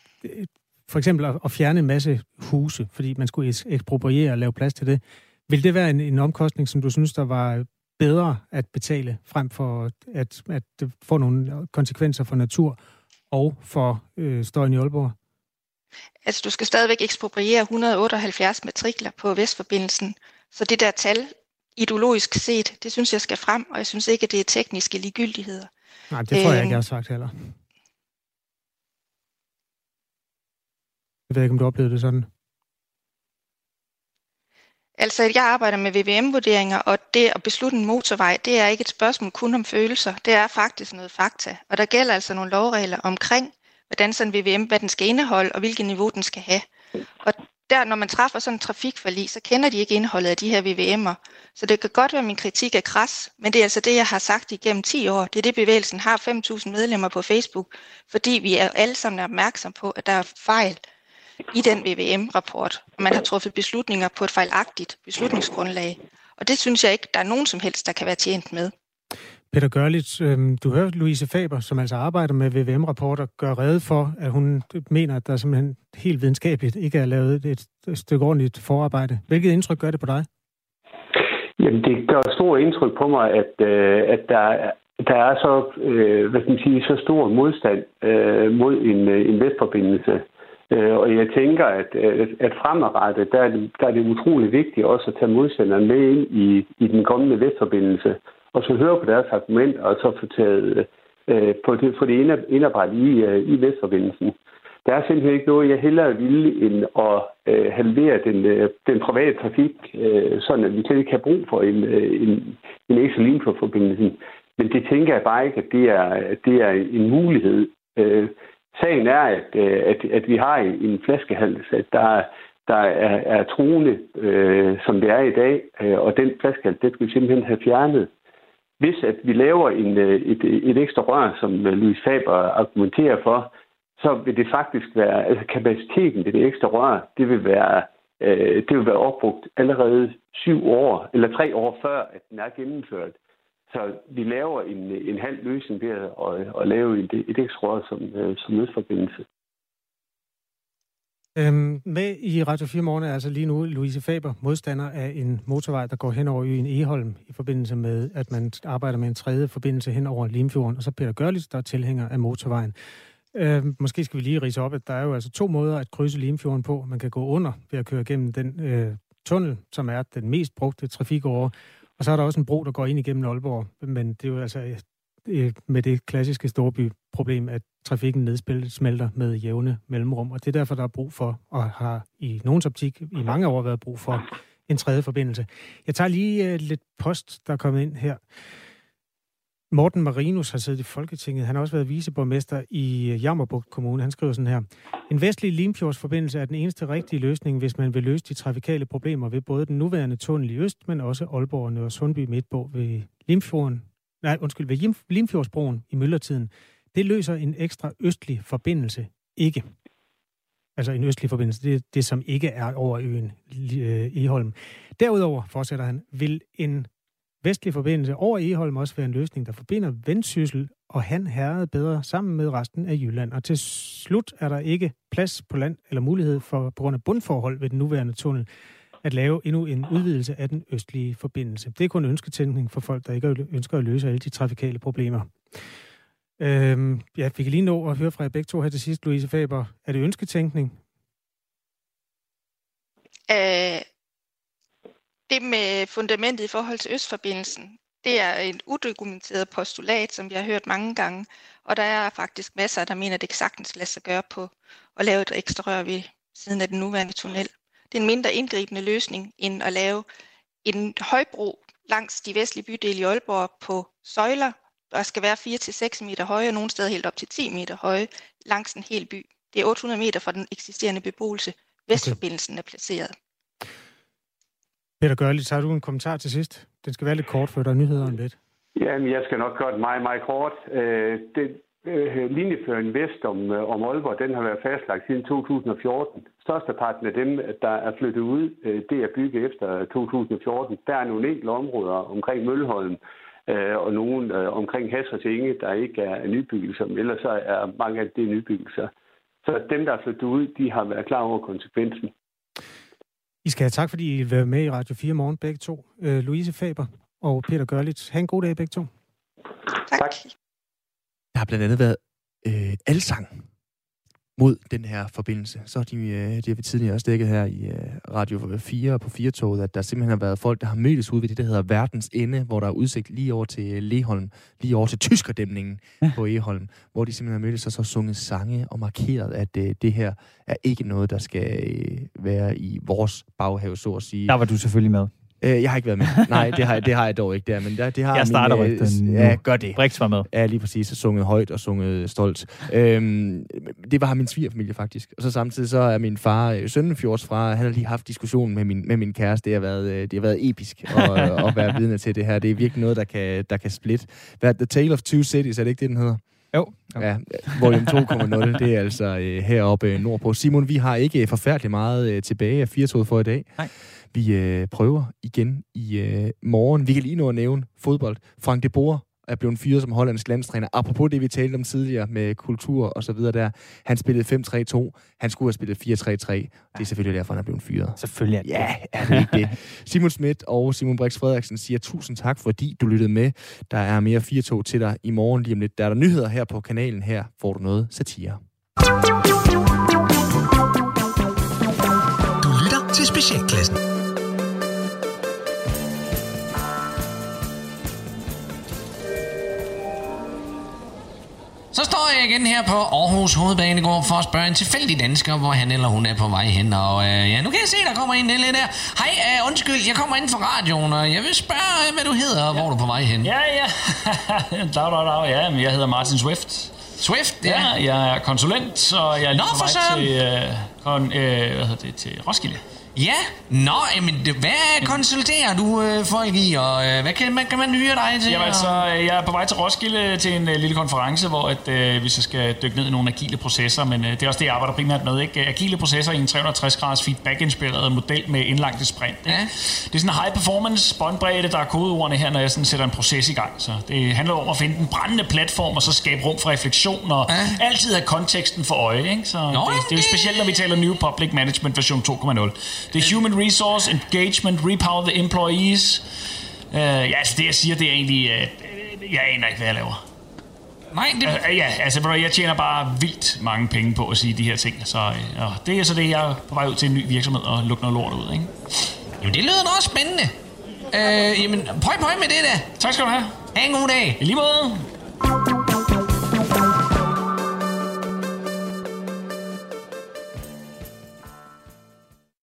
for eksempel at, at fjerne en masse huse, fordi man skulle ekspropriere og lave plads til det, vil det være en, en omkostning, som du synes, der var bedre at betale, frem for at, at det får nogle konsekvenser for natur og for øh, støjen i Aalborg? Altså, du skal stadigvæk ekspropriere 178 matrikler på Vestforbindelsen, så det der tal, ideologisk set, det synes jeg skal frem, og jeg synes ikke, at det er tekniske ligegyldigheder. Nej, det tror jeg ikke, jeg har sagt heller. Jeg ved ikke, om du oplevede det sådan. Altså, jeg arbejder med VVM-vurderinger, og det at beslutte en motorvej, det er ikke et spørgsmål kun om følelser. Det er faktisk noget fakta. Og der gælder altså nogle lovregler omkring, hvordan sådan VVM, hvad den skal indeholde, og hvilket niveau den skal have. Og der, når man træffer sådan en trafikforlig, så kender de ikke indholdet af de her VVM'er. Så det kan godt være, at min kritik er kras, men det er altså det, jeg har sagt igennem 10 år. Det er det, bevægelsen har 5.000 medlemmer på Facebook, fordi vi er alle sammen opmærksom på, at der er fejl i den VVM-rapport. Man har truffet beslutninger på et fejlagtigt beslutningsgrundlag. Og det synes jeg ikke, der er nogen som helst, der kan være tjent med. Peter Gørlitz, øhm, du hører Louise Faber, som altså arbejder med VVM-rapporter, gør redde for, at hun mener, at der simpelthen helt videnskabeligt ikke er lavet et stykke ordentligt forarbejde. Hvilket indtryk gør det på dig? Jamen, det gør stor indtryk på mig, at, øh, at der, der er så, øh, hvad skal man sige, så stor modstand øh, mod en, øh, en vestforbindelse. Øh, og jeg tænker, at, at fremadrettet, der er, det, der er det utrolig vigtigt også at tage modstanderen med ind i, i den kommende vestforbindelse, og så høre på deres argumenter, og så få taget øh, på det, få det indarbejdet i, øh, i vestforbindelsen. Der er simpelthen ikke noget, jeg hellere ville, end at øh, halvere den, øh, den private trafik, øh, sådan at vi slet ikke har brug for en, øh, en, en ekstra linjeforbindelse. Men det tænker jeg bare ikke, at det er, det er en mulighed. Øh, Sagen er, at, øh, at, at vi har en flaskehals, at der, der er, er truende, øh, som det er i dag, øh, og den flaskehals, det skal vi simpelthen have fjernet. Hvis at vi laver en, øh, et, øh, et ekstra rør, som øh, Louis Faber argumenterer for, så vil det faktisk være, altså kapaciteten ved det ekstra rør, det vil være, øh, det vil være opbrugt allerede syv år, eller tre år før, at den er gennemført. Så vi laver en, en halv løsning ved at, at, at lave et, et ekstra rør som, øh, som nødforbindelse. Øhm, med i Radio 4 Morgen er altså lige nu Louise Faber, modstander af en motorvej, der går hen over øen Eholm i forbindelse med, at man arbejder med en tredje forbindelse hen over Limfjorden, og så Peter Gørlitz, der er tilhænger af motorvejen. Øh, måske skal vi lige rise op, at der er jo altså to måder at krydse Limfjorden på. Man kan gå under ved at køre gennem den øh, tunnel, som er den mest brugte trafikåre. Og så er der også en bro, der går ind igennem Aalborg. Men det er jo altså øh, med det klassiske problem, at trafikken nedsmelter med jævne mellemrum. Og det er derfor, der er brug for, og har i nogens optik i mange år været brug for, en tredje forbindelse. Jeg tager lige uh, lidt post, der er kommet ind her. Morten Marinus har siddet i Folketinget. Han har også været viceborgmester i øh, Jammerbugt Kommune. Han skriver sådan her. En vestlig Limfjordsforbindelse er den eneste rigtige løsning, hvis man vil løse de trafikale problemer ved både den nuværende tunnel i øst, men også Aalborg og Sundby Midtbo ved Limfjorden. Nej, undskyld, ved Limfjordsbroen i myldretiden. Det løser en ekstra østlig forbindelse ikke. Altså en østlig forbindelse, det det, som ikke er over øen øh, Eholm. Derudover, fortsætter han, vil en vestlig forbindelse over Eholm også være en løsning, der forbinder Vendsyssel og Han Herred bedre sammen med resten af Jylland. Og til slut er der ikke plads på land eller mulighed for, på grund af bundforhold ved den nuværende tunnel, at lave endnu en udvidelse af den østlige forbindelse. Det er kun ønsketænkning for folk, der ikke ønsker at løse alle de trafikale problemer. Øhm, ja, vi kan lige nå at høre fra jer begge to her til sidst, Louise Faber. Er det ønsketænkning? Øh, det med fundamentet i forhold til Østforbindelsen, det er et udokumenteret postulat, som vi har hørt mange gange, og der er faktisk masser, der mener, at det kan sagtens lade sig gøre på at lave et ekstra rør ved siden af den nuværende tunnel. Det er en mindre indgribende løsning, end at lave en højbro langs de vestlige bydele i Aalborg på søjler, der skal være 4-6 meter høje, og nogle steder helt op til 10 meter høje, langs en hel by. Det er 800 meter fra den eksisterende beboelse. Vestforbindelsen er placeret. Peter Gørli, har du en kommentar til sidst. Den skal være lidt kort, for der er nyheder om lidt. Jamen, jeg skal nok gøre det meget, meget kort. Øh, det, øh, linjeføringen vest om, øh, om Aalborg, den har været fastlagt siden 2014. Størsteparten af dem, der er flyttet ud, øh, det er bygget efter 2014. Der er nogle enkelte områder omkring Mølholm, øh, og nogen øh, omkring Hasser Inge, der ikke er nybyggelser, men ellers så er mange af det nybyggelser. Så dem, der er flyttet ud, de har været klar over konsekvensen. I skal have tak, fordi I vil med i Radio 4 morgen, begge to. Øh, Louise Faber og Peter Gørlitz. Ha' en god dag, begge to. Tak. tak. Der har blandt andet været øh, alsang mod den her forbindelse. Så har de, øh, de har vi tidligere også dækket her i øh, Radio 4 på 4 at der simpelthen har været folk, der har mødtes ud ved det, der hedder Verdens Ende, hvor der er udsigt lige over til øh, Leholm, lige over til Tyskerdæmningen ja. på Eholm, hvor de simpelthen har mødtes og så sunget sange og markeret, at øh, det her er ikke noget, der skal øh, være i vores baghave, så at sige. Der var du selvfølgelig med. Øh, jeg har ikke været med. Nej, det har, det har jeg dog ikke der, men der, det har Jeg starter min, rygten Ja, gør det. Brix var med. Ja, lige præcis. Så sunget højt og sunget stolt. Øhm, det var min svigerfamilie faktisk. Og så samtidig så er min far øh, Sønnefjords fra, han har lige haft diskussion med min, med min kæreste. Det har været, øh, det har været episk at, at være vidne til det her. Det er virkelig noget, der kan, der kan splitte. Hvad, The Tale of Two Cities, er det ikke det, den hedder? Jo. Ja, volume 2.0, det er altså øh, heroppe nordpå. Simon, vi har ikke forfærdeligt meget øh, tilbage af 4 for i dag. Nej. Vi øh, prøver igen i øh, morgen. Vi kan lige nå at nævne fodbold. Frank de Boer er blevet fyret som hollandsk landstræner. Apropos det, vi talte om tidligere med kultur og så videre der. Han spillede 5-3-2. Han skulle have spillet 4-3-3. Det er selvfølgelig derfor, han er blevet fyret. Selvfølgelig er det. Ja, er det ikke det? Simon Schmidt og Simon Brix Frederiksen siger tusind tak, fordi du lyttede med. Der er mere 4-2 til dig i morgen lige om lidt. Der er der nyheder her på kanalen. Her får du noget satire. Du lytter til Specialklassen. Så står jeg igen her på Aarhus Hovedbanegård for at spørge en tilfældig dansker, hvor han eller hun er på vej hen. Og øh, ja, nu kan jeg se, der kommer en lidt der. Hej, øh, undskyld, jeg kommer ind fra radioen, og jeg vil spørge, øh, hvad du hedder, og ja. hvor du er på vej hen. Ja, ja. dag, dag, dag. Ja, men jeg hedder Martin Swift. Swift, ja. ja jeg er konsulent, og jeg er lige Nå, på vej til, øh, kon, øh, hvad hedder det, til Roskilde. Ja, nå, jamen, hvad konsulterer du øh, folk i, og øh, hvad kan man, kan man hyre dig til? Jamen altså, jeg er på vej til Roskilde til en øh, lille konference, hvor at, øh, vi så skal dykke ned i nogle agile processer, men øh, det er også det, jeg arbejder primært med. Ikke? Agile processer i en 360-graders feedback-inspireret model med indlagte sprint. Ikke? Ja. Det er sådan en high-performance båndbredde, der er kodeordene her, når jeg sådan sætter en proces i gang. Så det handler om at finde den brændende platform, og så skabe rum for refleksion, og ja. altid have konteksten for øje. Ikke? Så Nå, det, det, er jo specielt, når vi taler New Public Management version 2.0. Er human resource engagement, repower the employees. Uh, ja, altså det jeg siger, det er egentlig, uh, jeg aner ikke, hvad jeg laver. Nej, det... Uh, ja, altså, du, jeg tjener bare vildt mange penge på at sige de her ting. Så uh, og det er så det, jeg er på vej ud til en ny virksomhed og lukke noget lort ud, ikke? Jamen, det lyder da også spændende. Øh, jamen, pøj, pøj med det der. Tak skal du have. Ha' en god dag. I lige måde.